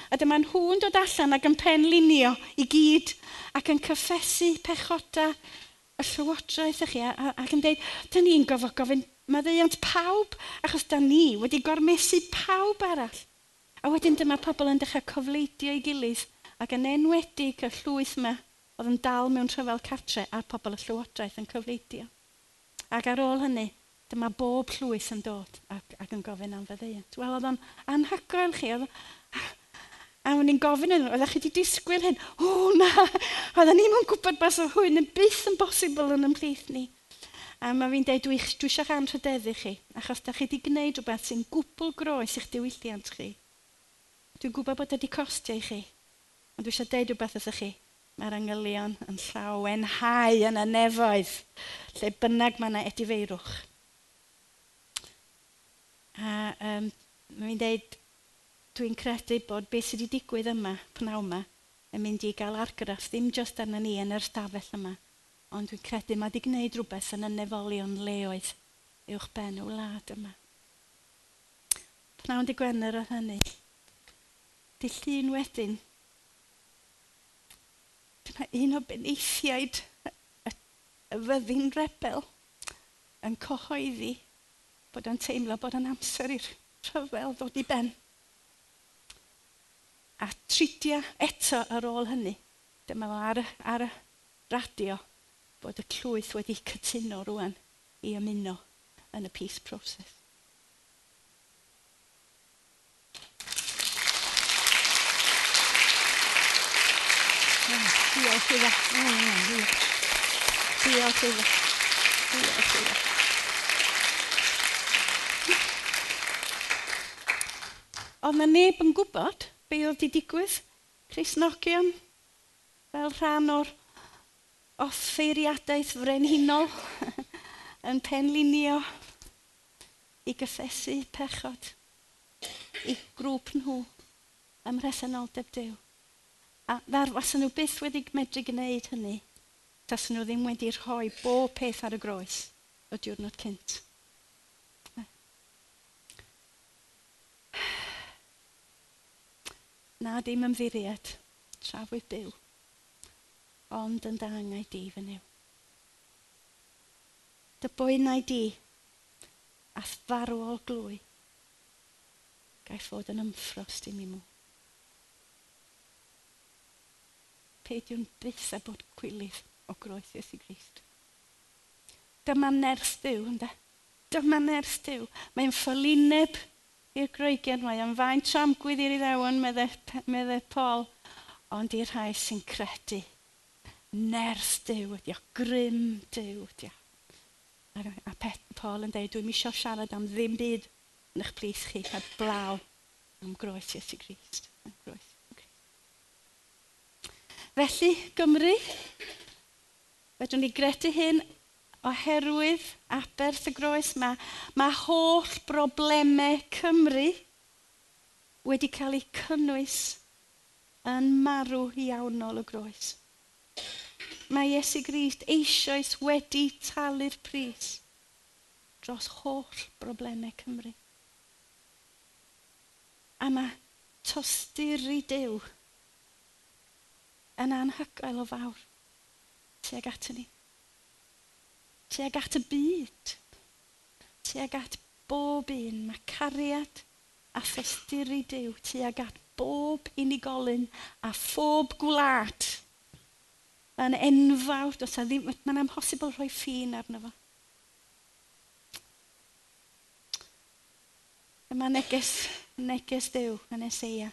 A dyma nhw'n dod allan ac yn penlinio i gyd ac yn cyffesu pechoda y llywodraeth ych chi ac yn dweud, dyn ni'n gofod gofyn maddeuant pawb achos da ni wedi gormesu pawb arall. A wedyn dyma pobl yn dechrau cofleidio ei gilydd ac yn enwedig y llwyth yma oedd yn dal mewn rhyfel cartre a'r pobl y llywodraeth yn cyfleidio. Ac ar ôl hynny, dyma bob llwyth yn dod ac, ac yn gofyn am fyddeiant. Wel, oedd o'n anhygoel chi. Oedd, a o'n i'n gofyn yn, nhw, oeddech chi wedi disgwyl hyn? O na, oedden ni'n mwyn gwybod bas o hwn yn byth yn bosibl yn ymhlith ni. A mae fi'n dweud, dwi, dwi eisiau anrhydeddu chi, achos da chi wedi gwneud rhywbeth sy'n gwbl groes i'ch diwylliant chi. Dwi'n gwybod bod wedi costio i chi, ond dwi eisiau deud rhywbeth ydych chi mae'r angylion yn llawenhau yn y nefoedd, lle bynnag mae yna edifeirwch. A um, mae'n deud, dwi'n credu bod beth sydd wedi digwydd yma, pnaw yma, yn mynd i gael argraff, ddim jyst arna ni yn yr stafell yma, ond dwi'n credu mae wedi gwneud rhywbeth yn y nefolion leoedd uwch ben y wlad yma. Pnawn di Gwener o hynny. Di llun wedyn, Dyma un o beneithiaid y fyddin rebel yn cyhoeddi bod yn teimlo bod yn amser i'r rhyfel ddod i ben. A tridia eto ar ôl hynny, dyma fo ar ar y radio, bod y llwyth wedi cytuno rwan i ymuno yn y peace process. Diolch iddo. Diolch iddo. Diolch iddo. Oedd na neb yn gwybod be oedd wedi digwydd. Cresnogion, fel rhan o'r offeiriadaeth frenhinol yn penlinio i gyffesu pechod i grŵp nhw ym mhresenoldeb Dyw. A ddar, wasyn nhw byth wedi medru gwneud hynny, tas nhw ddim wedi rhoi bob peth ar y groes o diwrnod cynt. Na dim ymddiried, trafwydd byw, ond yn dangau di fy niw. Dy bwynau di, a farwol glwy, gaeth fod yn ymffrost i mi mw. peidiw'n byth a bod cwilydd o groes Iesu Grist. Dyma nerth Dyw, ynda? Dyma nerth Dyw. Mae'n ffolineb i'r groegion, Mae'n o'n fain tramgwydd i'r iddewon, meddai Paul, ond i'r rhai sy'n credu. Nerth Dyw ydi o, grym Dyw ydi o. A Pet, Paul yn dweud, dwi'n misio siarad am ddim byd yn eich plith chi, a blaw am groes Iesu Grist. Am groes Felly, Gymru, fedrwn ni gredu hyn oherwydd aberth y groes yma, mae holl broblemau Cymru wedi cael eu cynnwys yn marw iawnol y groes. Mae Iesu Grist eisoes wedi talu'r pris dros holl broblemau Cymru. A mae tosturi Dyw yn anhygoel o fawr tuag at ni. Tuag at y byd. Tuag at bob un. Mae cariad a phelltir i Dyw tuag at bob unigolyn a phob gwlad yn enfawr. Does a ddim, mae'n amhosibl rhoi ffin arno fo. Yma neges, neges Dyw yn Eseia.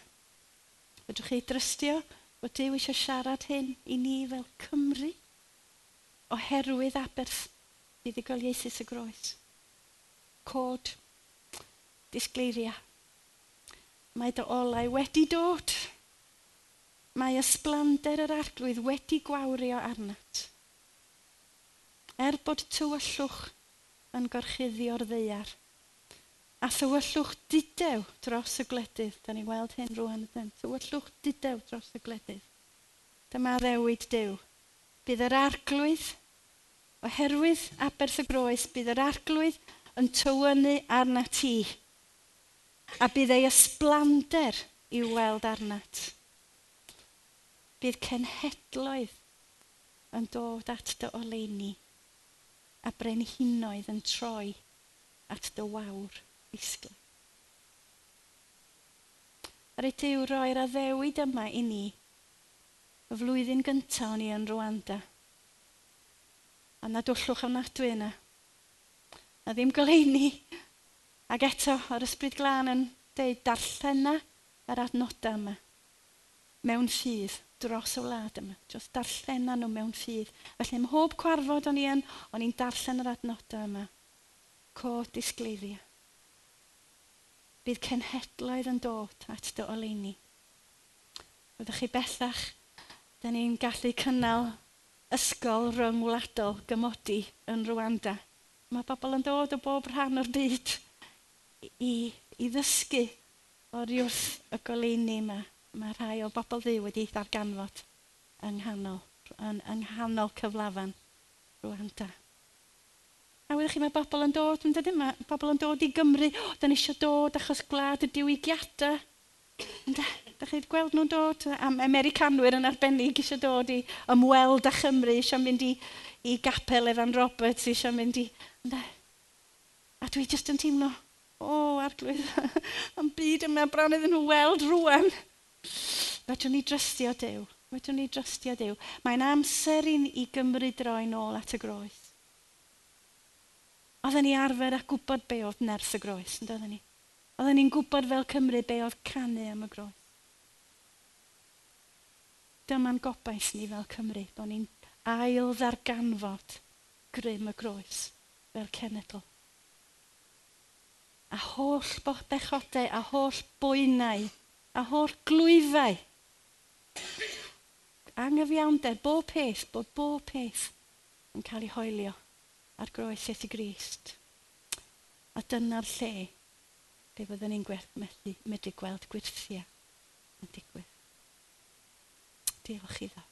Fydwch chi drystio bod Dyw eisiau siarad hyn i ni fel Cymru oherwydd aberth fuddugol Iesus y Groes. Cod, disgleiria. Mae dy olau wedi dod. Mae ysblander yr arglwydd wedi gwawrio arnat. Er bod tywyllwch yn gorchuddio'r ddeiar, A thywyllwch didew dros y gledydd. Da ni'n gweld hyn rwan ydyn. Thywyllwch didew dros y gledydd. Dyma ddewyd Dyw. Bydd yr arglwydd, oherwydd aberth y groes, bydd yr arglwydd yn tywynnu arna ti. A bydd ei ysblander i'w weld arnat. Bydd cenhedloedd yn dod at dy oleini a brenhinoedd yn troi at dy wawr ddisgyn. Rhaid yw roi'r addewid yma i ni. Y flwyddyn gyntaf o'n i yn Rwanda. A nad wllwch ofnadwy yna. A ddim goleini. Ac eto, yr ysbryd glân yn deud darllena yr adnodau yma. Mewn ffydd, dros y wlad yma. Dros darllena nhw mewn ffydd. Felly, ym mhob cwarfod o'n i yn, o'n i'n darllen yr adnodau yma. Cod disgleiria bydd cenhedloedd yn dod at dy oleini. Byddwch chi bellach, da ni'n gallu cynnal ysgol rhyngwladol gymodi yn Rwanda. Mae bobl yn dod o bob rhan o'r byd i, i ddysgu o'r wrth y goleini yma. Mae rhai o bobl ddiw wedi ddarganfod yng nghanol, yn, yng nghanol cyflafan Rwanda. A wedi chi, mae bobl yn dod, yn dydyn, mae bobl yn dod i Gymru, o, oh, da ni eisiau dod achos gwlad y diwygiadau. Da da wedi gweld nhw'n dod, am Americanwyr yn arbennig eisiau dod i ymweld â Chymru, eisiau mynd i, i gapel Evan Roberts, eisiau mynd i... Da. A dwi jyst yn teimlo, o, oh, arglwydd, am byd yma bron iddyn nhw weld rwan. Fedrwn ni drystio Dyw. Fedrwn ni drystio Dyw. Mae'n amser i ni i Gymru droi nôl at y groes. Oedden ni arfer a gwybod be oedd nerth y groes, yn doedden ni? Oedden ni'n gwybod fel Cymru be oedd canu am y groes. Dyma'n gobaith ni fel Cymru, bod ni'n ail ddarganfod grym y groes fel cenedl. A holl bechodau, a holl bwynau, a holl glwyfau. Angyfiawnder, bob peth, bod bob peth yn cael ei hoelio ar groes Iesu Grist. A dyna'r lle lle byddwn ni'n medru gweld gwirthiau yn digwydd. Diolch iddo.